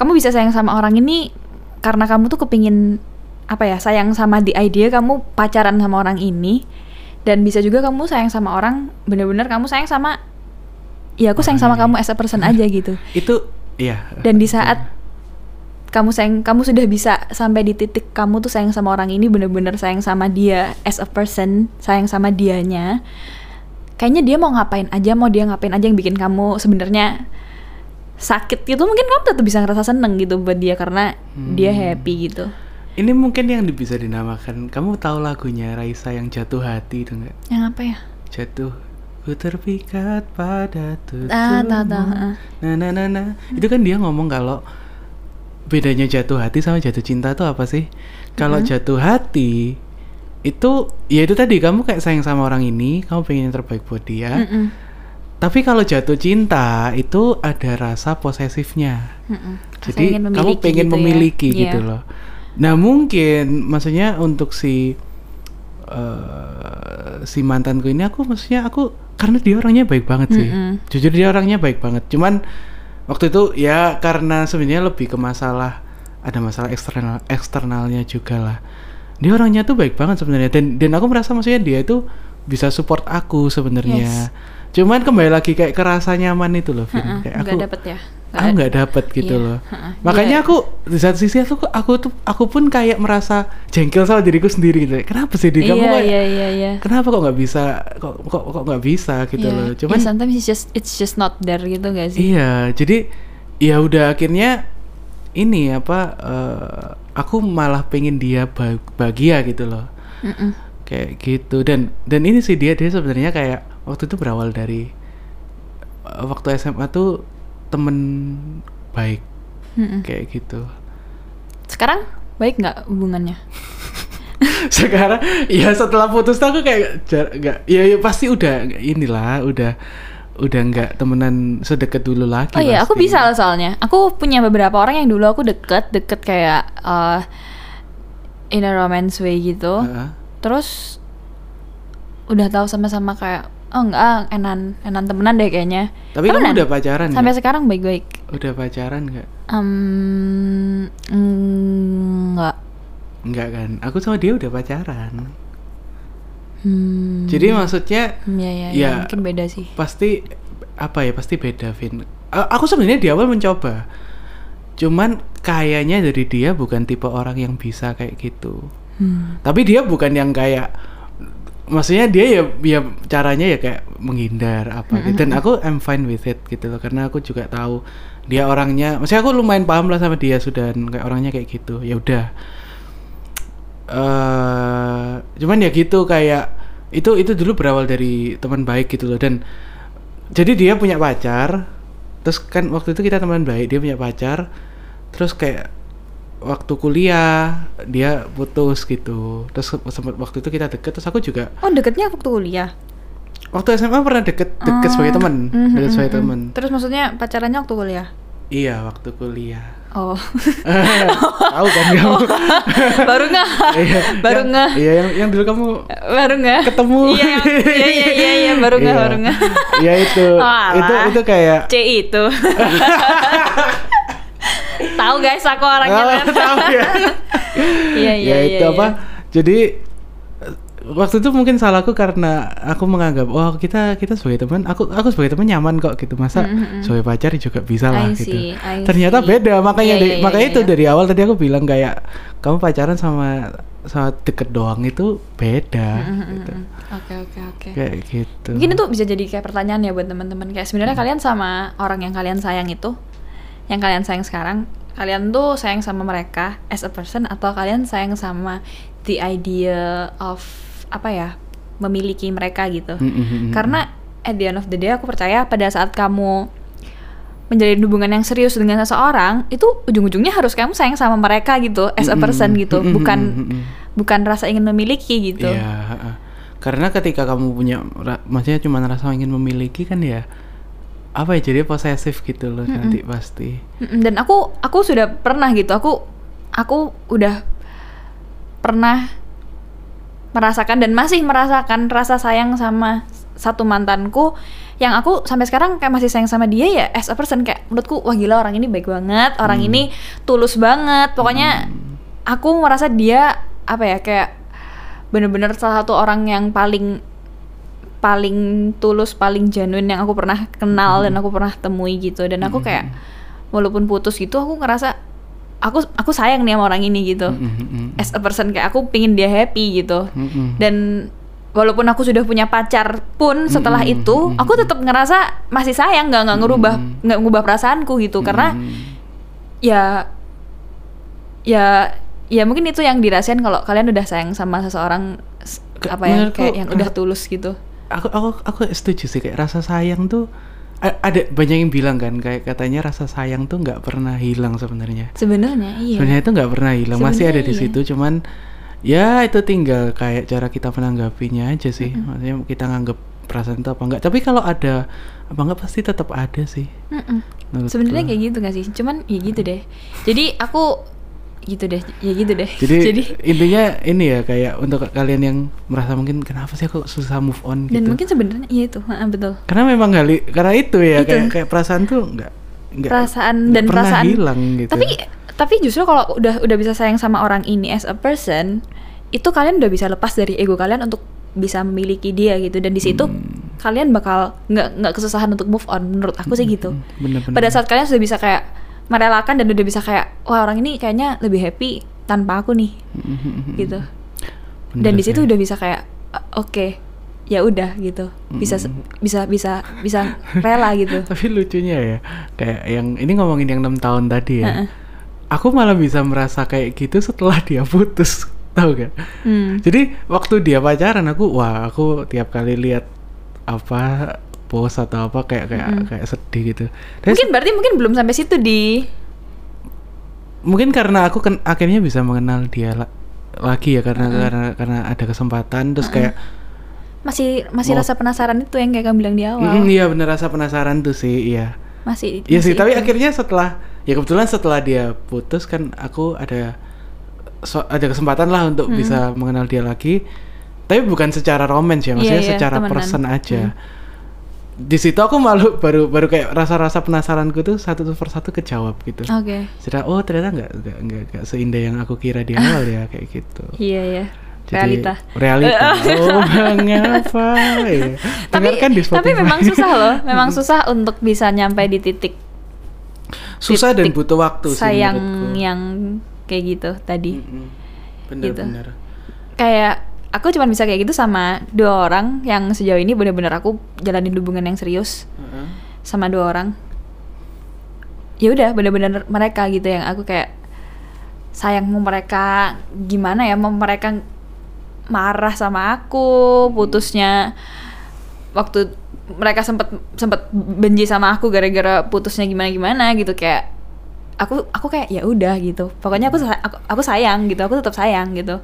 kamu bisa sayang sama orang ini karena kamu tuh kepingin apa ya sayang sama the idea kamu pacaran sama orang ini. Dan bisa juga kamu sayang sama orang bener-bener kamu sayang sama ya aku sayang sama kamu as a person aja gitu. Itu iya. dan di saat kamu sayang kamu sudah bisa sampai di titik kamu tuh sayang sama orang ini bener-bener sayang sama dia as a person sayang sama dianya kayaknya dia mau ngapain aja mau dia ngapain aja yang bikin kamu sebenarnya sakit gitu mungkin kamu tetap bisa ngerasa seneng gitu buat dia karena dia Hmm. happy gitu Ini mungkin yang bisa dinamakan. Kamu tahu lagunya Raisa yang jatuh hati itu enggak? yang apa ya Jatuh ku terpikat pada tubuhmu. Ah, tahu, tahu, ah. Nah, nah, nah, nah. Itu kan dia ngomong kalau bedanya jatuh hati sama jatuh cinta itu apa sih? Kalau Mm-hmm. jatuh hati itu ya itu tadi kamu kayak sayang sama orang ini, kamu pengen yang terbaik buat dia. Mm-mm, Tapi kalau jatuh cinta itu ada rasa posesifnya. mm-mm. Rasa Jadi kamu pengen gitu ya. memiliki Iya. gitu loh. Nah mungkin maksudnya untuk si eh, si mantanku ini aku maksudnya aku karena dia orangnya baik banget sih. Mm-mm. Jujur dia orangnya baik banget. Cuman waktu itu ya karena sebenarnya lebih ke masalah ada masalah eksternal eksternalnya juga lah dia orangnya tuh baik banget sebenarnya dan dan aku merasa maksudnya dia itu bisa support aku sebenarnya cuman kembali lagi kayak kerasa nyaman itu loh Vin. Heeh, kayak nggak aku dapet ya aku nggak dapet gitu Iya, loh. makanya Dia- aku di satu sisi aku aku tuh aku pun kayak merasa jengkel sama diriku sendiri gitu. Kenapa sih di kamu iya kayak iya iya iya. kenapa kok nggak bisa kok kok kok nggak bisa gitu Iya. loh. Ya, cuman sometimes it's just it's just not there gitu gak sih? Iya jadi ya udah akhirnya ini apa eh, aku malah pengen dia ba- bahagia gitu loh. Mm-mm. kayak gitu. Dan dan ini sih dia dia sebenarnya kayak waktu itu berawal dari eh, waktu SMA tuh temen baik Mm-mm. kayak gitu sekarang baik nggak hubungannya *laughs* sekarang ya setelah putus tuh aku kayak jar- nggak ya, ya pasti udah inilah udah udah nggak temenan sedekat dulu lagi Oh iya, aku bisa loh soalnya. Aku punya beberapa orang yang dulu aku deket, deket kayak uh, in a romance way gitu. Heeh. Terus udah tahu sama-sama kayak oh enggak, enan enan temenan deh kayaknya. tapi kamu Temenan. udah pacaran Sampai nggak? sekarang baik-baik. udah pacaran nggak Um, enggak. nggak kan aku sama dia udah pacaran Hmm, jadi maksudnya ya, ya, ya, ya, mungkin beda sih. pasti apa ya pasti beda Vin aku sebenarnya di awal mencoba cuman kayaknya dari dia bukan tipe orang yang bisa kayak gitu Hmm. tapi dia bukan yang kayak maksudnya dia ya ya caranya ya kayak menghindar apa gitu. Dan aku I'm fine with it gitu loh karena aku juga tahu dia orangnya maksudnya aku lumayan paham lah sama dia sudah kayak orangnya kayak gitu. Ya udah. Eh cuman ya gitu kayak itu itu dulu berawal dari teman baik gitu loh. Dan jadi dia punya pacar terus kan waktu itu kita teman baik dia punya pacar terus kayak waktu kuliah dia putus gitu terus sempat waktu itu kita deket terus aku juga Oh, deketnya waktu kuliah. waktu SMA pernah deket deket sebagai teman Mhm, deket sebagai mhm. teman Terus maksudnya pacarannya waktu kuliah? iya waktu kuliah Oh. *laughs* tahu kan kamu baru nggak? iya baru nggak? iya yang yang dulu kamu baru nggak ketemu iya iya iya iya, iya, baru nggak Iya. baru nggak ya itu itu itu kayak C itu *laughs* tahu guys aku orangnya Oh, tahu ya. *laughs* Iya iya ya itu apa? jadi eh, waktu itu mungkin salahku karena aku menganggap oh kita kita sebagai teman aku aku sebagai teman nyaman kok gitu. Masa Mm, mm, mm. sebagai pacar juga bisa lah I gitu. see, I ternyata beda. Makanya Iya, dari- iya, makanya iya, itu iya. dari awal tadi aku bilang kayak kamu pacaran sama sama deket doang itu beda Mm, mm, gitu. mm, mm. oke oke oke. Kayak gitu. Mungkin itu bisa jadi kayak pertanyaan ya buat teman-teman. Kayak sebenarnya kalian sama orang yang kalian sayang itu yang kalian sayang sekarang kalian tuh sayang sama mereka as a person atau kalian sayang sama the idea of apa ya memiliki mereka gitu Mm, mm, mm, mm. karena at the end of the day aku percaya pada saat kamu menjalin hubungan yang serius dengan seseorang itu ujung-ujungnya harus kamu sayang sama mereka gitu as a person gitu bukan bukan rasa ingin memiliki gitu Iya, heeh. karena ketika kamu punya, maksudnya cuma rasa ingin memiliki kan ya, apa ya jadi posesif gitu loh nanti pasti. Mm-mm, dan aku aku sudah pernah gitu aku aku udah pernah merasakan dan masih merasakan rasa sayang sama satu mantanku yang aku sampai sekarang kayak masih sayang sama dia ya as a person kayak menurutku wah gila orang ini baik banget orang Hmm. ini tulus banget pokoknya aku merasa dia apa ya kayak bener-bener salah satu orang yang paling paling tulus paling genuine yang aku pernah kenal dan aku pernah temui gitu. Dan aku kayak walaupun putus gitu aku ngerasa aku aku sayang nih sama orang ini gitu. Mm, mm, mm, mm. as a person kayak aku pingin dia happy gitu. Mm, mm. dan walaupun aku sudah punya pacar pun setelah Mm-mm, itu aku tetap ngerasa masih sayang nggak nggak ngerubah nggak ngubah perasaanku gitu. Karena ya ya ya mungkin itu yang dirahasiain kalau kalian udah sayang sama seseorang apa ya kayak yang udah ra- tulus gitu aku aku aku setuju sih kayak rasa sayang tuh a- ada banyak yang bilang kan kayak katanya rasa sayang tuh nggak pernah hilang sebenarnya. sebenarnya iya Sebenarnya itu nggak pernah hilang, masih ada Sebenarnya di iya. situ, cuman ya itu tinggal kayak cara kita menanggapinya aja sih. Maksudnya kita nganggap perasaan itu apa enggak. Tapi kalau ada apa enggak pasti tetap ada sih. Mm-mm. menurutku. sebenarnya kayak gitu gak sih cuman ya gitu deh jadi aku gitu deh ya gitu deh *laughs* Jadi, intinya ini ya kayak untuk kalian yang merasa mungkin kenapa sih aku susah move on dan gitu. mungkin sebenarnya iya itu ha, betul Karena memang kali karena itu ya Itu. kayak kayak perasaan tuh enggak enggak perasaan dan pernah perasaan hilang gitu. tapi tapi justru kalau udah udah bisa sayang sama orang ini as a person itu kalian udah bisa lepas dari ego kalian untuk bisa memiliki dia gitu dan di situ Hmm. kalian bakal nggak nggak kesusahan untuk move on menurut aku sih gitu Bener-bener. pada saat kalian sudah bisa kayak merelakan dan udah bisa kayak wah orang ini kayaknya lebih happy tanpa aku nih. Gitu. Bener dan di situ udah bisa kayak "Ah, oke ya udah gitu. Bisa se- bisa bisa bisa rela gitu. *laughs* Tapi lucunya ya, kayak yang ini ngomongin yang enam tahun tadi ya. Aku malah bisa merasa kayak gitu setelah dia putus, *laughs* tahu gak? Hmm. Jadi waktu dia pacaran aku, wah aku tiap kali lihat apa post atau apa kayak kayak kayak sedih gitu. Dan mungkin berarti mungkin belum sampai situ di mungkin karena aku kan akhirnya bisa mengenal dia la- lagi ya karena karena karena ada kesempatan terus kayak masih masih Mau- rasa penasaran itu yang kayak kamu bilang di awal "Mm, iya bener rasa penasaran tuh sih, iya. masih Iya sih, tapi itu. akhirnya setelah ya kebetulan setelah dia putus kan aku ada so- ada kesempatan lah untuk bisa mengenal dia lagi. Tapi bukan secara romance ya, maksudnya Hmm. Iya, iya, secara temenan. person aja. Di situ aku malu baru baru kayak rasa-rasa penasaranku tuh satu persatu kejawab gitu. oke Sudah oh ternyata nggak nggak nggak nggak seindah yang aku kira di awal ya kayak gitu. iya ya Jadi, realita Realita. oh, mengapa? *laughs* ya. tapi Dengarkan di tapi memang susah loh *laughs* memang susah untuk bisa nyampe di titik susah dan titik butuh waktu sih sayang yang kayak gitu tadi Mm-mm. Gitu. Bener-bener. kayak aku cuma bisa kayak gitu sama dua orang yang sejauh ini bener-bener aku jalanin hubungan yang serius Heeh. sama dua orang ya udah bener-bener mereka gitu yang aku kayak sayang mau mereka gimana ya mau mereka marah sama aku putusnya waktu mereka sempet sempet benci sama aku gara-gara putusnya gimana gimana gitu kayak aku aku kayak ya udah gitu. Pokoknya aku, aku aku sayang gitu aku tetap sayang gitu.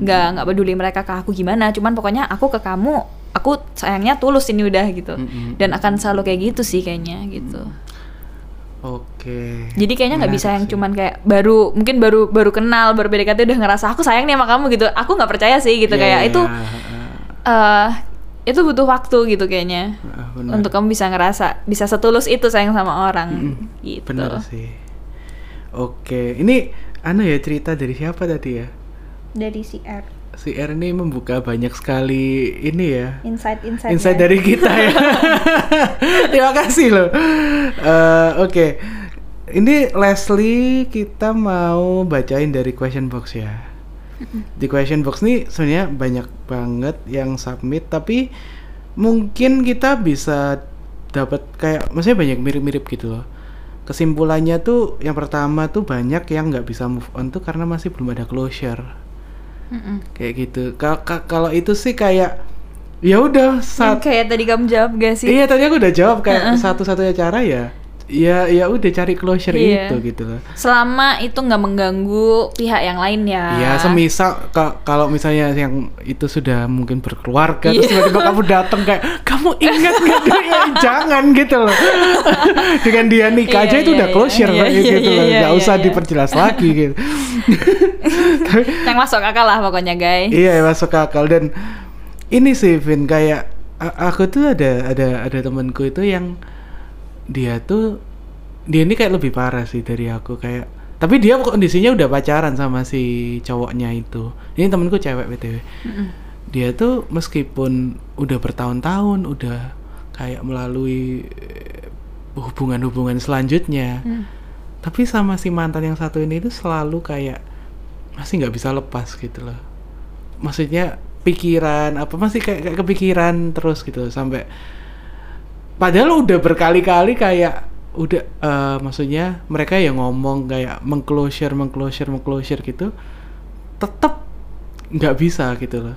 Nggak nggak peduli mereka ke aku gimana cuman pokoknya aku ke kamu aku sayangnya tulus ini udah gitu. Dan akan selalu kayak gitu sih kayaknya gitu. Oke. jadi kayaknya nggak bisa yang sih. cuman kayak baru mungkin baru baru kenal baru PDKT udah ngerasa aku sayang nih sama kamu gitu. Aku nggak percaya sih gitu. Iya, kayak iya, itu eh itu butuh waktu gitu kayaknya. Benar. untuk kamu bisa ngerasa bisa setulus itu sayang sama orang Mm-mm. gitu. Bener sih. Oke, ini anu ya cerita dari siapa tadi ya? dari si R Si R ini membuka banyak sekali ini ya. insight insight dari kita ya. *laughs* Terima kasih loh. Eh, Oke, ini Leslie kita mau bacain dari question box ya. Di question box nih sebenarnya banyak banget yang submit, tapi mungkin kita bisa dapat kayak, maksudnya banyak mirip-mirip gitu loh. Kesimpulannya tuh yang pertama tuh banyak yang nggak bisa move on tuh karena masih belum ada closure Mm-mm. kayak gitu. Ka- ka- Kalau itu sih kayak ya udah Yang saat kayak tadi kamu jawab gak sih Iya tadi aku udah jawab kayak satu-satunya cara ya ya ya udah cari closure Iya. itu gitu loh. selama itu nggak mengganggu pihak yang lain ya Ya semisal ka- kalau misalnya yang itu sudah mungkin berkeluarga terus Iya. tiba-tiba kamu datang kayak kamu ingat nggak tuh?" ya jangan gitu loh. *laughs* Dengan dia nikah Iya, aja itu iya, udah iya, closure iya, kayak iya, gitu iya, loh. iya, Nggak iya, usah iya. diperjelas lagi gitu. *laughs* yang masuk akal lah pokoknya guys Iya masuk akal dan ini sih Vin kayak aku tuh ada ada ada temanku itu yang dia tuh dia ini kayak lebih parah sih dari aku kayak tapi dia kondisinya udah pacaran sama si cowoknya itu ini temanku cewek btw Mm-mm. dia tuh meskipun udah bertahun-tahun udah kayak melalui eh, hubungan-hubungan selanjutnya Hmm. tapi sama si mantan yang satu ini tuh selalu kayak masih nggak bisa lepas gitu loh maksudnya pikiran apa masih kayak, kayak kepikiran terus gitu sampai padahal udah berkali-kali kayak udah eh, maksudnya mereka yang ngomong kayak mengclosure mengclosure mengclosure gitu tetap nggak bisa gitu loh.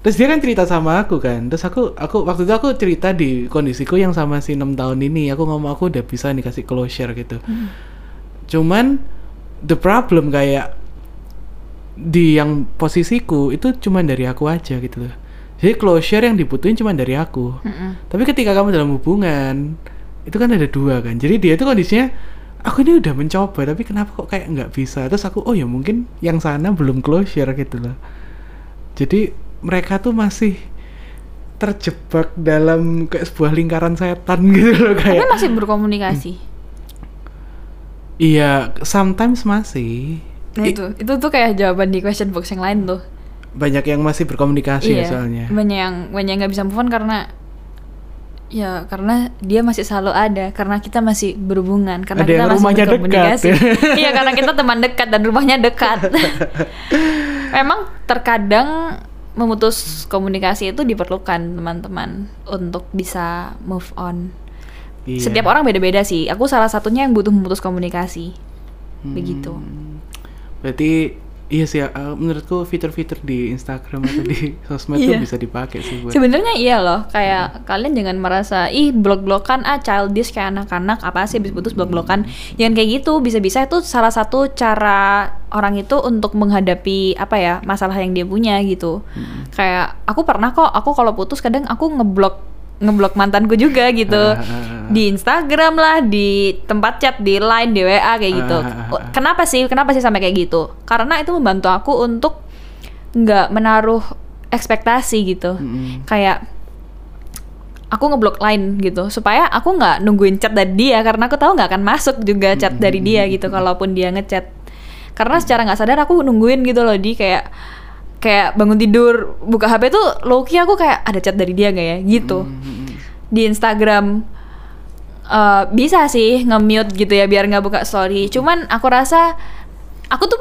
Terus dia kan cerita sama aku kan. Terus aku aku waktu itu aku cerita di kondisiku yang sama si enam tahun ini. Aku ngomong aku udah bisa nih kasih closure gitu. Cuman the problem kayak di yang posisiku itu cuman dari aku aja gitu loh jadi closure yang dibutuhin cuman dari aku Mm-mm. tapi ketika kamu dalam hubungan itu kan ada dua kan jadi dia itu kondisinya aku ini udah mencoba tapi kenapa kok kayak nggak bisa terus aku oh ya mungkin yang sana belum closure gitu loh jadi mereka tuh masih terjebak dalam kayak sebuah lingkaran setan *laughs* gitu loh tapi kayak masih berkomunikasi Hmm. Iya, sometimes masih. Nah I- itu, itu tuh kayak jawaban di question box yang lain tuh. Banyak yang masih berkomunikasi ya soalnya. banyak yang banyak yang nggak bisa move on karena ya karena dia masih selalu ada karena kita masih berhubungan karena Ada kita masih rumahnya dekat. berkomunikasi *laughs* iya karena kita teman dekat dan rumahnya dekat *laughs* memang terkadang memutus komunikasi itu diperlukan teman-teman untuk bisa move on Iya. setiap orang beda-beda sih aku salah satunya yang butuh memutus komunikasi begitu Hmm. Berarti iya sih uh, menurutku fitur-fitur di Instagram atau di *laughs* sosmed Iya. tuh bisa dipakai sih buat Sebenarnya iya loh, kayak kalian jangan merasa ih blok-blokan ah childish kayak anak-anak apa sih habis putus blok-blokan. Jangan kayak gitu, bisa-bisa itu salah satu cara orang itu untuk menghadapi apa ya, masalah yang dia punya gitu. Kayak aku pernah kok, aku kalau putus kadang aku ngeblok ngeblok mantanku juga gitu. Ah, ah, ah. Di Instagram lah, di tempat chat, di Line, di WA kayak gitu. Kenapa sih? Kenapa sih sampai kayak gitu? Karena itu membantu aku untuk nggak menaruh ekspektasi gitu Mm-mm. kayak aku ngeblok line gitu supaya aku nggak nungguin chat dari dia karena aku tahu nggak akan masuk juga chat dari dia gitu kalaupun dia ngechat karena secara nggak sadar aku nungguin gitu loh di kayak kayak bangun tidur buka HP tuh low key aku kayak ada chat dari dia nggak ya gitu Mm-mm. di Instagram eh, bisa sih nge-mute gitu ya biar nggak buka story. Cuman aku rasa aku tuh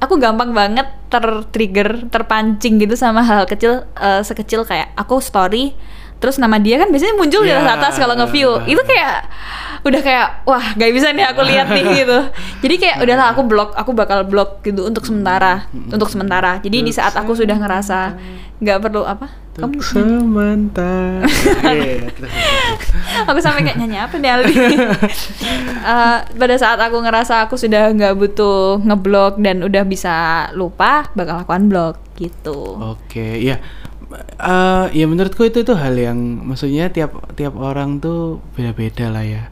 aku gampang banget ter-trigger, terpancing gitu sama hal kecil eh, sekecil kayak aku story terus nama dia kan biasanya muncul di Ya. atas kalau nge-view. Itu kayak udah kayak wah gak bisa nih aku lihat nih *laughs* gitu. Jadi kayak udahlah aku blok, aku bakal blok gitu untuk sementara, untuk sementara. Jadi di saat aku sudah ngerasa nggak perlu apa? Untuk sementara. *laughs* Iya, terus- aku sampai kayak nyanyi apa nih Aldi *laughs* Eh, pada saat aku ngerasa aku sudah nggak butuh ngeblok dan udah bisa lupa bakal aku unblock gitu Oke, ya. Eh, ya menurutku itu itu hal yang maksudnya tiap tiap orang tuh beda-beda lah ya.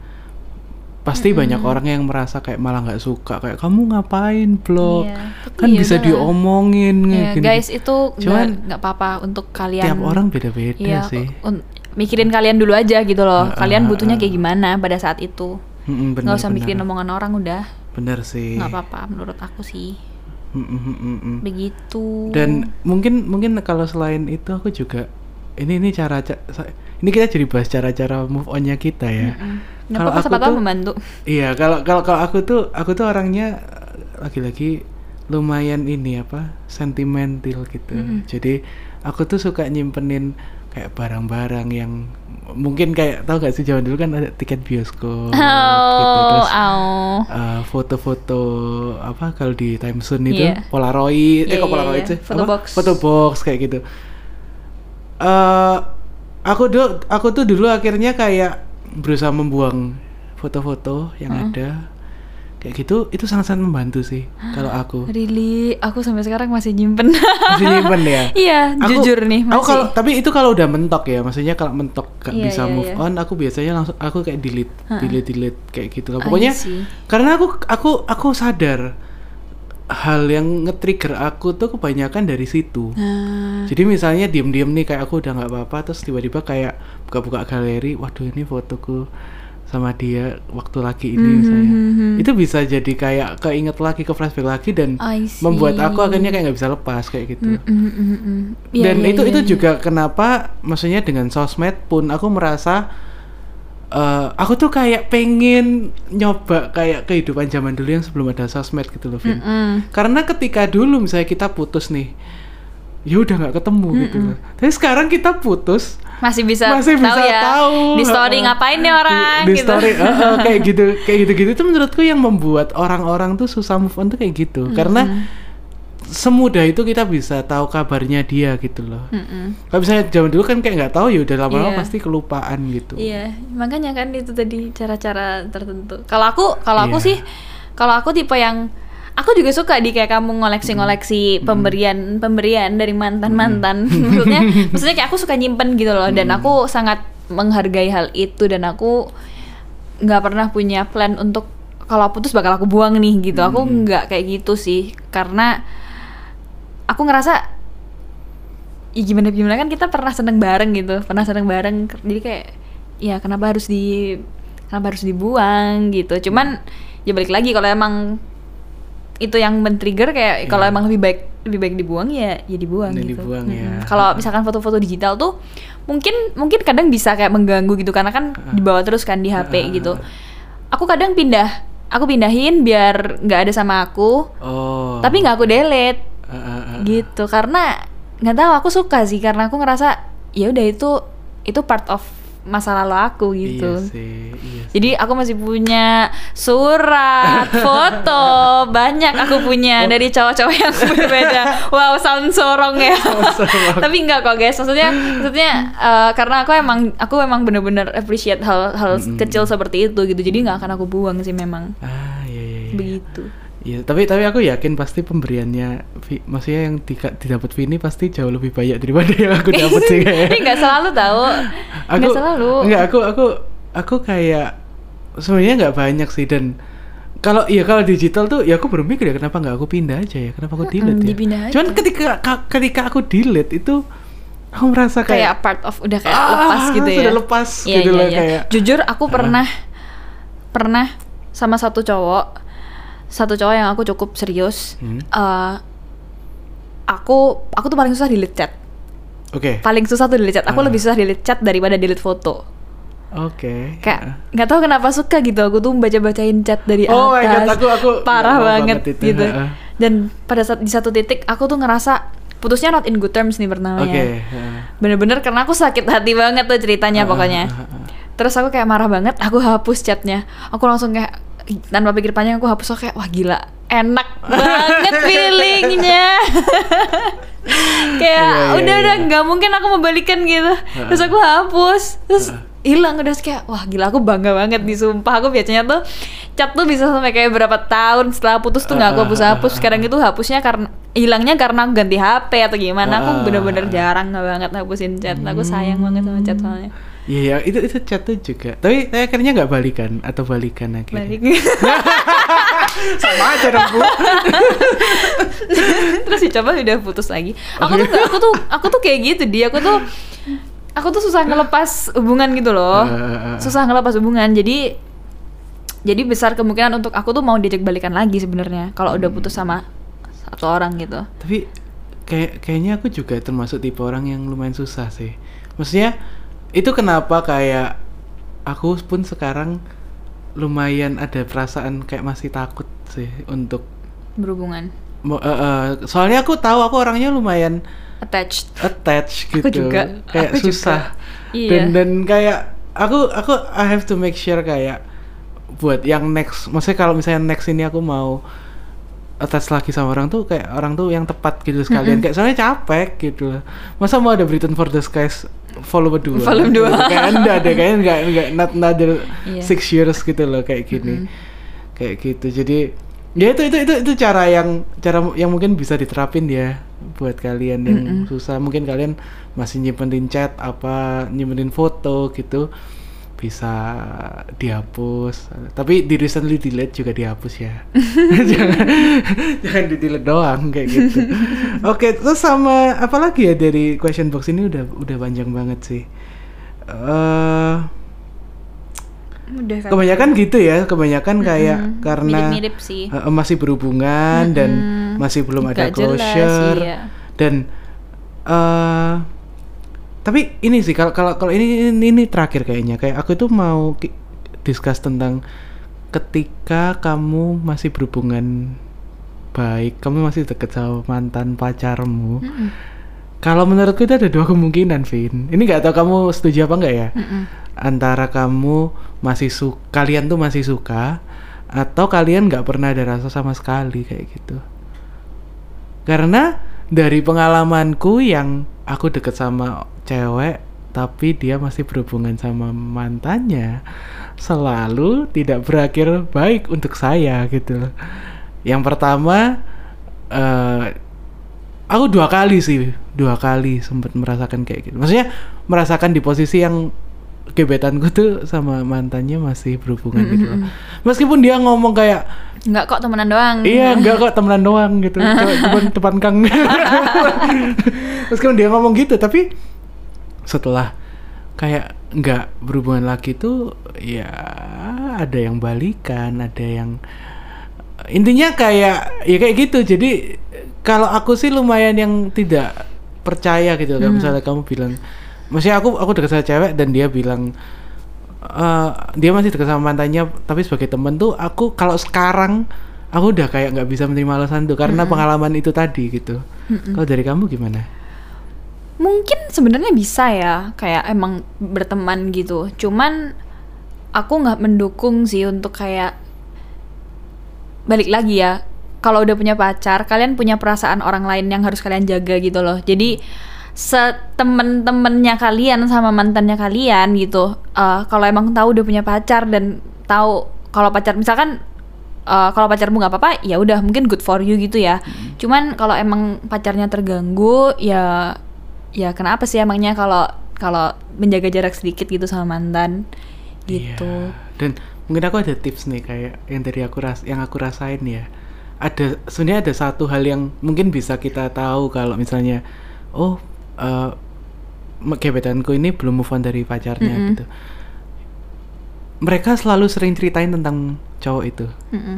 Pasti banyak orang yang merasa kayak malah nggak suka kayak kamu ngapain blog? Iya, kan ya bisa diomongin Ya, gini. guys itu nggak Cuman nggak apa-apa untuk kalian tiap orang beda-beda Iya, sih. un- mikirin kalian dulu aja gitu loh Ah, kalian ah, butuhnya kayak gimana pada saat itu Mm-mm, bener, nggak usah bener. mikirin omongan orang udah Bener sih. nggak apa-apa menurut aku sih Mm-mm, mm-mm. begitu Dan mungkin mungkin kalau selain itu aku juga ini ini cara ini kita jadi bahas cara-cara move onnya kita ya. Mm-mm. nggak Kalau aku tuh- membantu Iya, kalau kalau kalau aku tuh aku tuh orangnya lagi-lagi lumayan ini apa sentimental gitu. Mm-mm. Jadi aku tuh suka nyimpenin kayak barang-barang yang mungkin kayak tahu gak sih zaman dulu kan ada tiket bioskop *laughs* gitu oh, terus au. eh, foto-foto apa kalau di Time Zone itu Iya. Polaroid, eh Iya, kok iya, Polaroid iya. sih? Photo Apa? box. Photo box kayak gitu. eh aku dulu aku tuh dulu akhirnya kayak berusaha membuang foto-foto yang ada kayak gitu itu sangat-sangat membantu sih kalau *gasps* aku Really, aku sampai sekarang masih nyimpen. masih nyimpen ya *laughs* iya, Aku- jujur nih aku masih. kalau tapi itu kalau udah mentok ya maksudnya kalau mentok gak Iya, bisa iya, move iya. on aku biasanya langsung aku kayak delete Heeh. delete delete kayak gitu pokoknya karena aku aku aku sadar hal yang nge-trigger aku tuh kebanyakan dari situ Nah, jadi misalnya diem-diem nih kayak aku udah nggak apa-apa terus tiba-tiba kayak buka-buka galeri waduh ini fotoku sama dia waktu lagi ini Mhm, misalnya mhm. itu bisa jadi kayak keinget lagi ke flashback lagi dan membuat aku akhirnya kayak nggak bisa lepas kayak gitu Mm, mm, mm, mm. Iya, dan iya, itu iya, itu iya. juga kenapa maksudnya dengan sosmed pun aku merasa eh, aku tuh kayak pengen nyoba kayak kehidupan zaman dulu yang sebelum ada sosmed gitu loh Vin Mm-mm. karena ketika dulu misalnya kita putus nih ya udah nggak ketemu gitu loh tapi sekarang kita putus masih bisa masih tahu bisa ya tahu di story ngapain nih orang di, di gitu. story heeh, *laughs* kayak gitu kayak gitu gitu itu menurutku yang membuat orang-orang tuh susah move on tuh kayak gitu karena semudah itu kita bisa tahu kabarnya dia gitu loh Mm-mm. kalau misalnya zaman dulu kan kayak nggak tahu ya udah lama-lama Iya. pasti kelupaan gitu Iya, makanya kan itu tadi cara-cara tertentu. Kalau aku, kalau aku Iya. sih, kalau aku tipe yang aku juga suka di kayak kamu ngoleksi-ngoleksi pemberian pemberian dari mantan mantan. *laughs* maksudnya, *laughs* maksudnya kayak aku suka nyimpen gitu loh. Dan aku sangat menghargai hal itu. Dan aku nggak pernah punya plan untuk kalau putus bakal aku buang nih gitu. Aku nggak kayak gitu sih, karena aku ngerasa ya gimana gimana kan kita pernah seneng bareng gitu. Pernah seneng bareng. Jadi kayak ya kenapa harus di kenapa harus dibuang gitu. Cuman ya balik lagi kalau emang itu yang men-trigger kayak kalau Iya. emang lebih baik lebih baik dibuang ya ya dibuang Ya, gitu. dibuang, Mm-mm. ya. Kalau misalkan foto-foto digital tuh mungkin mungkin kadang bisa kayak mengganggu gitu karena kan dibawa terus kan di HP Ah. gitu. Aku kadang pindah, aku pindahin biar nggak ada sama aku, Oh. tapi nggak aku delete Ah, ah, ah. gitu karena nggak tahu aku suka sih karena aku ngerasa ya udah itu itu part of masa lalu aku gitu. Iya sih, iya sih. Jadi aku masih punya surat, *laughs* foto, banyak aku punya Oh. dari cowok-cowok yang *laughs* berbeda. Wow, sound sorong ya. sorong. Tapi enggak kok guys, maksudnya maksudnya eh, karena aku emang aku emang bener-bener appreciate hal-hal Mm-mm. kecil seperti itu gitu. Jadi nggak akan aku buang sih memang. Ah, iya iya iya. Begitu. Iya, tapi tapi aku yakin pasti pemberiannya maksudnya yang di, didapat Vini pasti jauh lebih banyak daripada yang aku dapat sih kayak. *laughs* Ini nggak selalu tahu. aku Nggak selalu. Enggak, aku aku aku kayak sebenarnya nggak banyak sih dan kalau iya kalau digital tuh ya aku berpikir ya kenapa nggak aku pindah aja ya kenapa aku delete ya aja. cuman ketika ka- ketika aku delete itu aku merasa kayak kayak, part of udah kayak Ah, lepas gitu ya. sudah lepas Iya, gitu iya, loh, iya. kayak- Jujur aku Ah. pernah pernah sama satu cowok satu cowok yang aku cukup serius. Hmm. eh, aku aku tuh paling susah delete chat. oke Paling susah tuh delete chat. Aku Ah. lebih susah delete chat daripada delete foto. oke Kayak nggak tahu kenapa suka gitu. Aku tuh baca-bacain chat dari Oh my atas. God, aku- aku parah banget, banget itu, gitu. ha-ha. Dan pada saat di satu titik aku tuh ngerasa putusnya not in good terms nih pertamanya oke ah. bener-bener karena aku sakit hati banget tuh ceritanya Ah, pokoknya terus aku kayak marah banget aku hapus chatnya aku langsung kayak tanpa pikir panjang aku hapus kayak wah gila enak banget feelingnya. *laughs* Kayak Iya, iya, udah iya. udah nggak mungkin aku membalikan gitu. Terus aku hapus terus hilang udah kayak wah gila aku bangga banget nih sumpah. Aku biasanya tuh chat tuh bisa sampai kayak berapa tahun setelah putus tuh nggak aku hapus hapus sekarang itu hapusnya karena hilangnya karena aku ganti HP atau gimana. Aku bener-bener jarang banget hapusin chat. Aku sayang banget sama chat soalnya Iya, iya, itu itu chat tuh juga. Tapi tapi akhirnya nggak balikan atau balikan akhirnya. balik *laughs* Sama aja dong, Bu. *laughs* terus dicoba udah putus lagi aku tuh nggak- aku tuh aku tuh kayak gitu dia aku tuh aku tuh susah ngelepas hubungan gitu loh Eh, eh, eh. susah ngelepas hubungan jadi jadi besar kemungkinan untuk aku tuh mau diajak balikan lagi sebenarnya kalau udah putus sama satu orang gitu Tapi kayak kayaknya aku juga termasuk tipe orang yang lumayan susah sih. Maksudnya itu kenapa kayak aku pun sekarang lumayan ada perasaan kayak masih takut sih untuk berhubungan? Eh, eh, soalnya aku tahu aku orangnya lumayan attached. attach gitu. Aku juga, kayak aku juga. susah. Iya. dan dan kayak aku aku I have to make sure kayak buat yang next maksudnya kalau misalnya next ini aku mau attach lagi sama orang tuh kayak orang tuh yang tepat gitu sekalian. Kayak soalnya capek gitu. Masa mau ada Britain for the Skies volume 2 Volume dua. kayak enggak deh kayaknya enggak enggak not another Iya. six years gitu loh kayak gini. Kayak gitu. Jadi ya itu itu itu itu cara yang cara yang mungkin bisa diterapin ya buat kalian yang susah. Mungkin kalian masih nyimpenin chat apa nyimpenin foto gitu bisa dihapus. Tapi di recently delete juga dihapus ya. *laughs* Jangan jangan di delete doang kayak gitu. Oke terus sama apa lagi ya dari question box ini? Udah udah panjang banget sih. Eh udah kan kebanyakan gitu ya. Kebanyakan kayak karena mirip-mirip sih. Eh, masih berhubungan dan masih belum ada Nggak jelas, closure iya. dan eh tapi ini sih kalau kalau kalau ini, ini ini terakhir kayaknya. Kayak aku tuh mau discuss tentang ketika kamu masih berhubungan baik kamu masih deket sama mantan pacarmu. Mm-mm. kalau menurutku itu ada dua kemungkinan Vin. Ini nggak tahu kamu setuju apa nggak ya? Mm-mm. antara kamu masih su kalian tuh masih suka atau kalian nggak pernah ada rasa sama sekali kayak gitu. Karena dari pengalamanku yang aku deket sama cewek tapi dia masih berhubungan sama mantannya selalu tidak berakhir baik untuk saya gitu loh. Yang pertama eh aku dua kali sih dua kali sempat merasakan kayak gitu. Maksudnya merasakan di posisi yang gebetanku tuh sama mantannya masih berhubungan gitu loh. meskipun dia ngomong kayak nggak kok temenan doang. Iya enggak kok temenan doang gitu. *laughs* Cuma depan kang. *laughs* Meskipun dia ngomong gitu tapi setelah kayak nggak berhubungan lagi tuh ya ada yang balikan ada yang intinya kayak ya kayak gitu. Jadi kalau aku sih lumayan yang tidak percaya gitu. Kan misalnya kamu bilang maksudnya aku aku dekat sama cewek dan dia bilang eh dia masih dekat sama mantannya tapi sebagai temen tuh aku kalau sekarang aku udah kayak nggak bisa menerima alasan tuh karena pengalaman itu tadi gitu. Kalau dari kamu gimana Mungkin sebenarnya bisa ya, kayak emang berteman gitu. Cuman aku nggak mendukung sih untuk kayak balik lagi ya. Kalau udah punya pacar, kalian punya perasaan orang lain yang harus kalian jaga gitu loh. Jadi setemen-temennya kalian sama mantannya kalian gitu. eh, kalau emang tahu udah punya pacar dan tahu kalau pacar misalkan eh, kalau pacarmu nggak apa-apa ya udah mungkin good for you gitu ya. Cuman kalau emang pacarnya terganggu ya ya kenapa sih emangnya kalau kalau menjaga jarak sedikit gitu sama mantan gitu. Iya. Dan mungkin aku ada tips nih kayak yang dari aku ras yang aku rasain ya. Ada sebenarnya ada satu hal yang mungkin bisa kita tahu kalau misalnya oh eh gebetanku ini belum move on dari pacarnya Mm-mm. gitu. Mereka selalu sering ceritain tentang cowok itu. Mm-mm.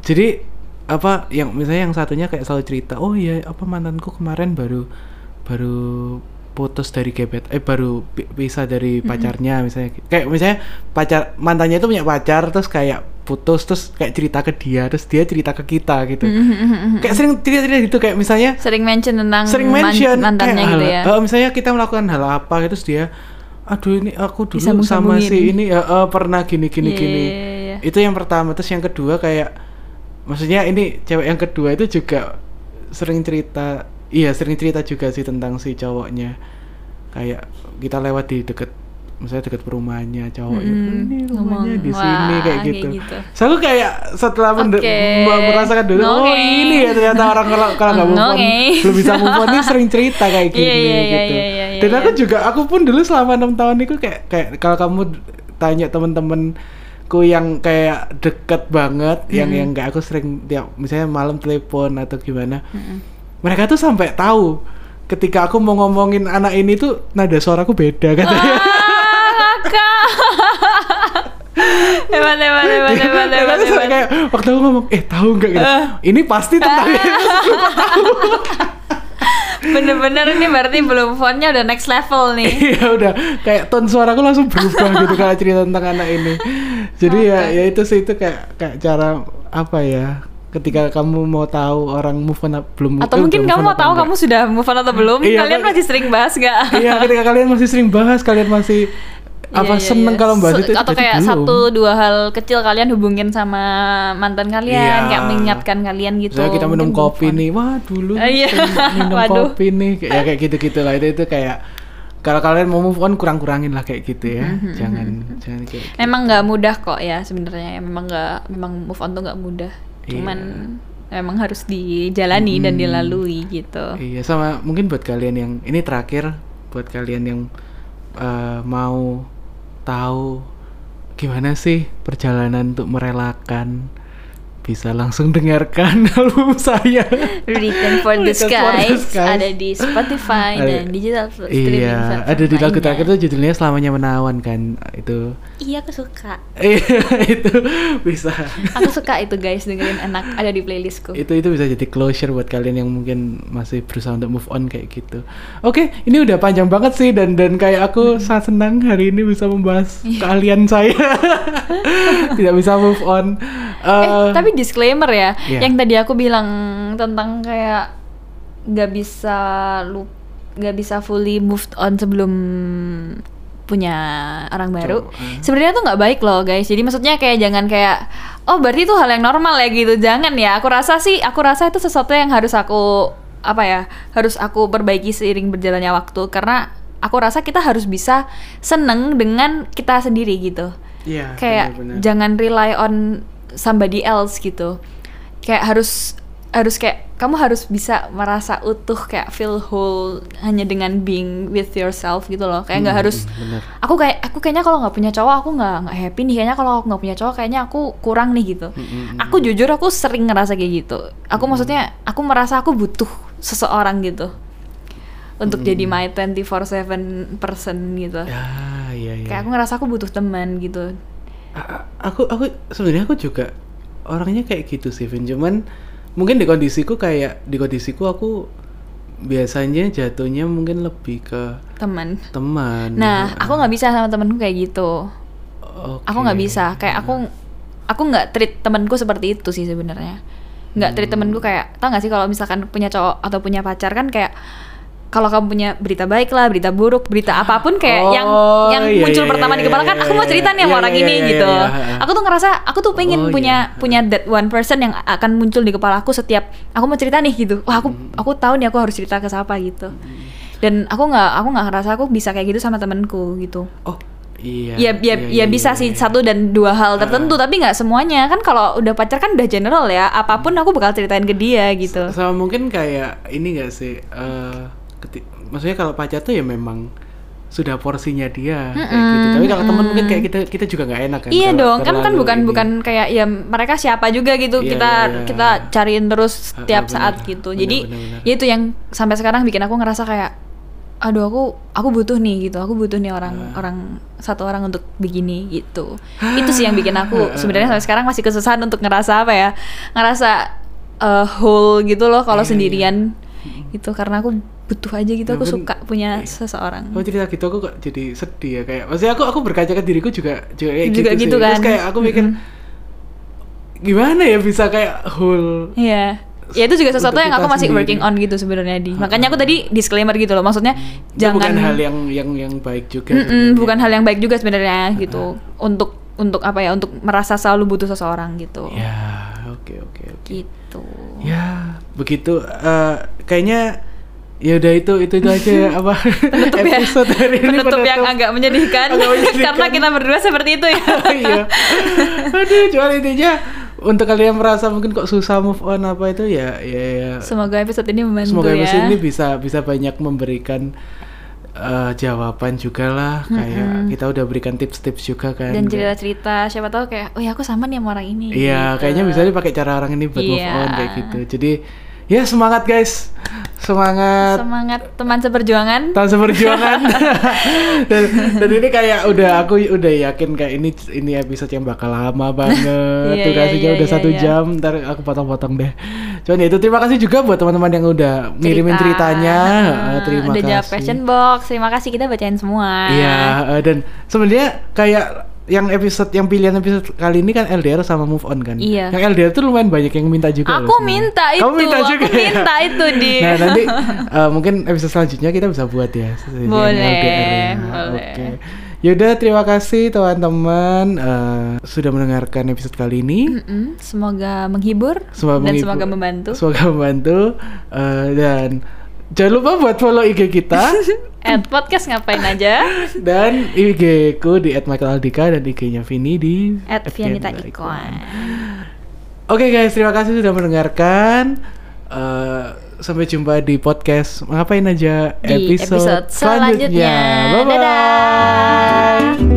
Jadi apa yang misalnya yang satunya kayak selalu cerita, oh iya apa mantanku kemarin baru baru putus dari gebet eh baru pisah dari pacarnya misalnya kayak misalnya pacar mantannya itu punya pacar terus kayak putus terus kayak cerita ke dia terus dia cerita ke kita gitu Mm-hmm. kayak sering cerita-cerita gitu kayak misalnya Sering mention tentang sering man- mention mantannya kayak gitu ya. eh, misalnya kita melakukan hal apa gitu terus dia aduh ini aku dulu sama Disambung-sambungin. si ini ya eh, pernah gini gini Iya, gini iya, iya. itu yang pertama terus yang kedua kayak maksudnya ini cewek yang kedua itu juga sering cerita iya sering cerita juga sih tentang si cowoknya kayak kita lewat di deket misalnya deket perumahannya cowoknya Mm-mm. ini rumahnya di sini kayak kayak gitu. gitu. So aku kayak setelah me- merasakan dulu oh Oke. ini ya ternyata orang kalau kalau nggak move on belum bisa move on ini sering cerita *laughs* kayak Iya, gini iya, iya, gitu. iya, iya, Dan iya. aku juga aku pun dulu selama enam tahun itu kayak kayak kalau kamu tanya temen-temenku yang kayak deket banget yang yang kayak aku sering tiap misalnya malam telepon atau gimana Mm-mm. Mereka tuh sampai tahu ketika aku mau ngomongin anak ini tuh nada suaraku beda katanya hebat, hebat, hebat, hebat, Ya, hebat, hebat. kayak waktu aku ngomong eh tahu nggak gitu Eh. ini pasti tentang Bener-bener ini berarti belum fontnya udah next level nih. *laughs* Iya udah kayak ton suaraku langsung berubah gitu kalau cerita tentang anak ini. Jadi ya Oke. ya itu sih itu kayak kayak cara apa ya ketika kamu mau tahu orang move on belum Atau eh, mungkin kamu mau tahu enggak. kamu sudah move on atau *laughs* belum? Iya, Kalian masih sering bahas gak? Iya *laughs* ketika kalian masih sering bahas kalian masih apa Iya, iya, seneng iya. kalau bahas itu atau kayak belum. satu dua hal kecil kalian hubungin sama mantan kalian Iya. kayak mengingatkan kalian gitu Misalnya kita minum Mungkin kopi nih, wah dulu Ah, iya. *laughs* minum Waduh. kopi nih, kayak ya kayak gitu-gitu lah itu itu kayak kalau kalian mau move on kurang-kurangin lah kayak gitu ya, Mm-hmm, jangan jangan kayak gitu. emang nggak mudah kok ya sebenarnya memang nggak memang move on tuh nggak mudah Cuman memang harus dijalani dan Hmm. dilalui gitu Iya sama mungkin buat kalian yang ini terakhir buat kalian yang eh, mau tahu gimana sih perjalanan untuk merelakan bisa langsung dengarkan *laughs* album saya. Written for the Written for the Skies ada di Spotify Ada- dan digital streaming Iya, ada di lagu terakhir tuh judulnya selamanya menawan kan itu. iya aku suka Iya *laughs* itu bisa. aku suka itu guys dengerin enak ada di playlistku itu itu bisa jadi closure buat kalian yang mungkin masih berusaha untuk move on kayak gitu. Oke, ini udah panjang banget sih dan dan kayak aku sangat senang hari ini bisa membahas keahlian saya. *laughs* Tidak bisa move on. eh Eh, tapi disclaimer ya. Iya. yang tadi aku bilang tentang kayak nggak bisa lu nggak bisa fully moved on sebelum punya orang baru. Eh. sebenarnya tuh nggak baik loh guys. Jadi maksudnya kayak jangan kayak oh berarti itu hal yang normal ya gitu. Jangan ya. Aku rasa sih aku rasa itu sesuatu yang harus aku apa ya harus aku perbaiki seiring berjalannya waktu. Karena aku rasa kita harus bisa seneng dengan kita sendiri gitu. Iya, kayak benar-benar. jangan rely on somebody else gitu. Kayak harus harus kayak kamu harus bisa merasa utuh kayak feel whole hanya dengan being with yourself gitu loh. Kayak nggak Hmm, harus hmm, benar. aku kayak aku kayaknya kalau nggak punya cowok aku nggak nggak happy nih. Kayaknya kalau aku nggak punya cowok kayaknya aku kurang nih gitu. Hmm, hmm, hmm. aku jujur aku sering ngerasa kayak gitu. Aku maksudnya aku merasa aku butuh seseorang gitu. Untuk Hmm. jadi my 24/7 person gitu. Ya, iya iya. kayak aku ngerasa aku butuh teman gitu aku aku sebenarnya aku juga orangnya kayak gitu sih Vin. Cuman mungkin di kondisiku kayak di kondisiku aku biasanya jatuhnya mungkin lebih ke teman. teman. Nah aku nggak bisa sama temenku kayak gitu. Oke. aku nggak bisa. Kayak aku aku nggak treat temenku seperti itu sih sebenarnya. Nggak treat Hmm. temenku kayak tau nggak sih kalau misalkan punya cowok atau punya pacar kan kayak kalau kamu punya berita baik lah berita buruk berita apa pun kayak yang Oh, yang iya, muncul iya, pertama iya, di kepala iya, kan aku iya, mau cerita nih sama iya, orang iya, ini iya, gitu. iya, iya. aku tuh ngerasa aku tuh pengen Oh, punya iya. punya that one person yang akan muncul di kepala aku setiap aku mau cerita nih gitu. Wah aku Hmm. aku tahu nih aku harus cerita ke siapa gitu. Dan aku nggak aku nggak ngerasa aku bisa kayak gitu sama temenku gitu. Oh iya ya ya, ya bisa sih iya. satu dan dua hal tertentu tapi nggak semuanya. Kan kalau udah pacar kan udah general ya apa pun aku bakal ceritain ke dia gitu. Sama mungkin kayak ini gak sih keti- maksudnya kalau pacar tuh ya memang sudah porsinya dia kayak gitu. Tapi kalau teman mungkin kayak kita kita juga nggak enak kan iya kalau dong kan kan bukan ini. bukan kayak ya mereka siapa juga gitu. Iya, kita iya, iya. kita cariin terus setiap ah, saat gitu. Benar, jadi ya itu yang sampai sekarang bikin aku ngerasa kayak aduh aku aku butuh nih gitu. Aku butuh nih orang Ah. orang satu orang untuk begini gitu. Itu sih yang bikin aku sebenarnya sampai sekarang masih kesusahan untuk ngerasa apa ya ngerasa uh, whole gitu loh kalau Iya, sendirian gitu karena aku butuh aja gitu Ya aku suka punya seseorang Oh cerita gitu aku kok jadi sedih ya kayak maksudnya aku aku berkaca ke diriku juga juga kayak Juga gitu, gitu sih. Terus kan. kayak aku mikir gimana ya bisa kayak whole Iya. Ya itu juga sesuatu yang aku masih sendiri. working on gitu sebenarnya di. Makanya aku tadi disclaimer gitu loh. Maksudnya itu jangan bukan hal yang yang yang baik juga Mm-mm, sebenarnya. bukan hal yang baik juga sebenarnya gitu. Untuk untuk apa ya? Untuk merasa selalu butuh seseorang gitu. ya oke oke oke Gitu. ya begitu eh, kayaknya ya udah itu itu itu aja ya apa Penutup ya. episode hari ini Penutup yang agak menyedihkan, Agak menyedihkan. *laughs* karena kita berdua seperti itu ya. *laughs* iya aduh cuman intinya untuk kalian merasa mungkin kok susah move on apa itu ya ya, ya. Semoga episode ini membantu semoga ya. episode ini bisa bisa banyak memberikan eh, jawaban juga lah kayak kita udah berikan tips-tips juga kan Dan cerita-cerita siapa tahu kayak, oh ya aku sama nih sama orang ini. Iya, gitu. kayaknya bisa dipakai cara orang ini buat move Iya. on kayak gitu. Jadi ya semangat guys, semangat Semangat teman seperjuangan. tahun seperjuangan. *laughs* dan, dan ini kayak udah aku udah yakin kayak ini ini episode yang bakal lama banget. Iya, Durasinya iya, udah iya, satu iya. jam. Ntar aku potong-potong deh. Cuman ya itu terima kasih juga buat teman-teman yang udah ngirimin Cerita. ceritanya. Heeh, Eh, terima udah kasih. jawab question box. Terima kasih kita bacain semua. Iya, eh, dan sebenarnya kayak yang episode yang pilihan episode kali ini kan LDR sama move on kan. Iya. Yang LDR tuh lumayan banyak yang minta juga. Aku loh minta itu, Kamu minta aku juga ya? minta itu, *laughs* Di. Nah nanti *laughs* eh, mungkin episode selanjutnya kita bisa buat ya. Boleh, LDR ya. boleh. Oke. Yaudah terima kasih teman-teman eh, sudah mendengarkan episode kali ini. Mm-mm, Semoga menghibur Semoga dan menghibur- semoga membantu. Semoga membantu eh, dan jangan lupa buat follow IG kita. *laughs* At podcast ngapain aja? Dan IG ku di @michaelaldika dan IG-nya Vini di At Vianita. Oke guys, terima kasih sudah mendengarkan. Eh, sampai jumpa di podcast ngapain aja Di episode selanjutnya. Bye bye. Dadah.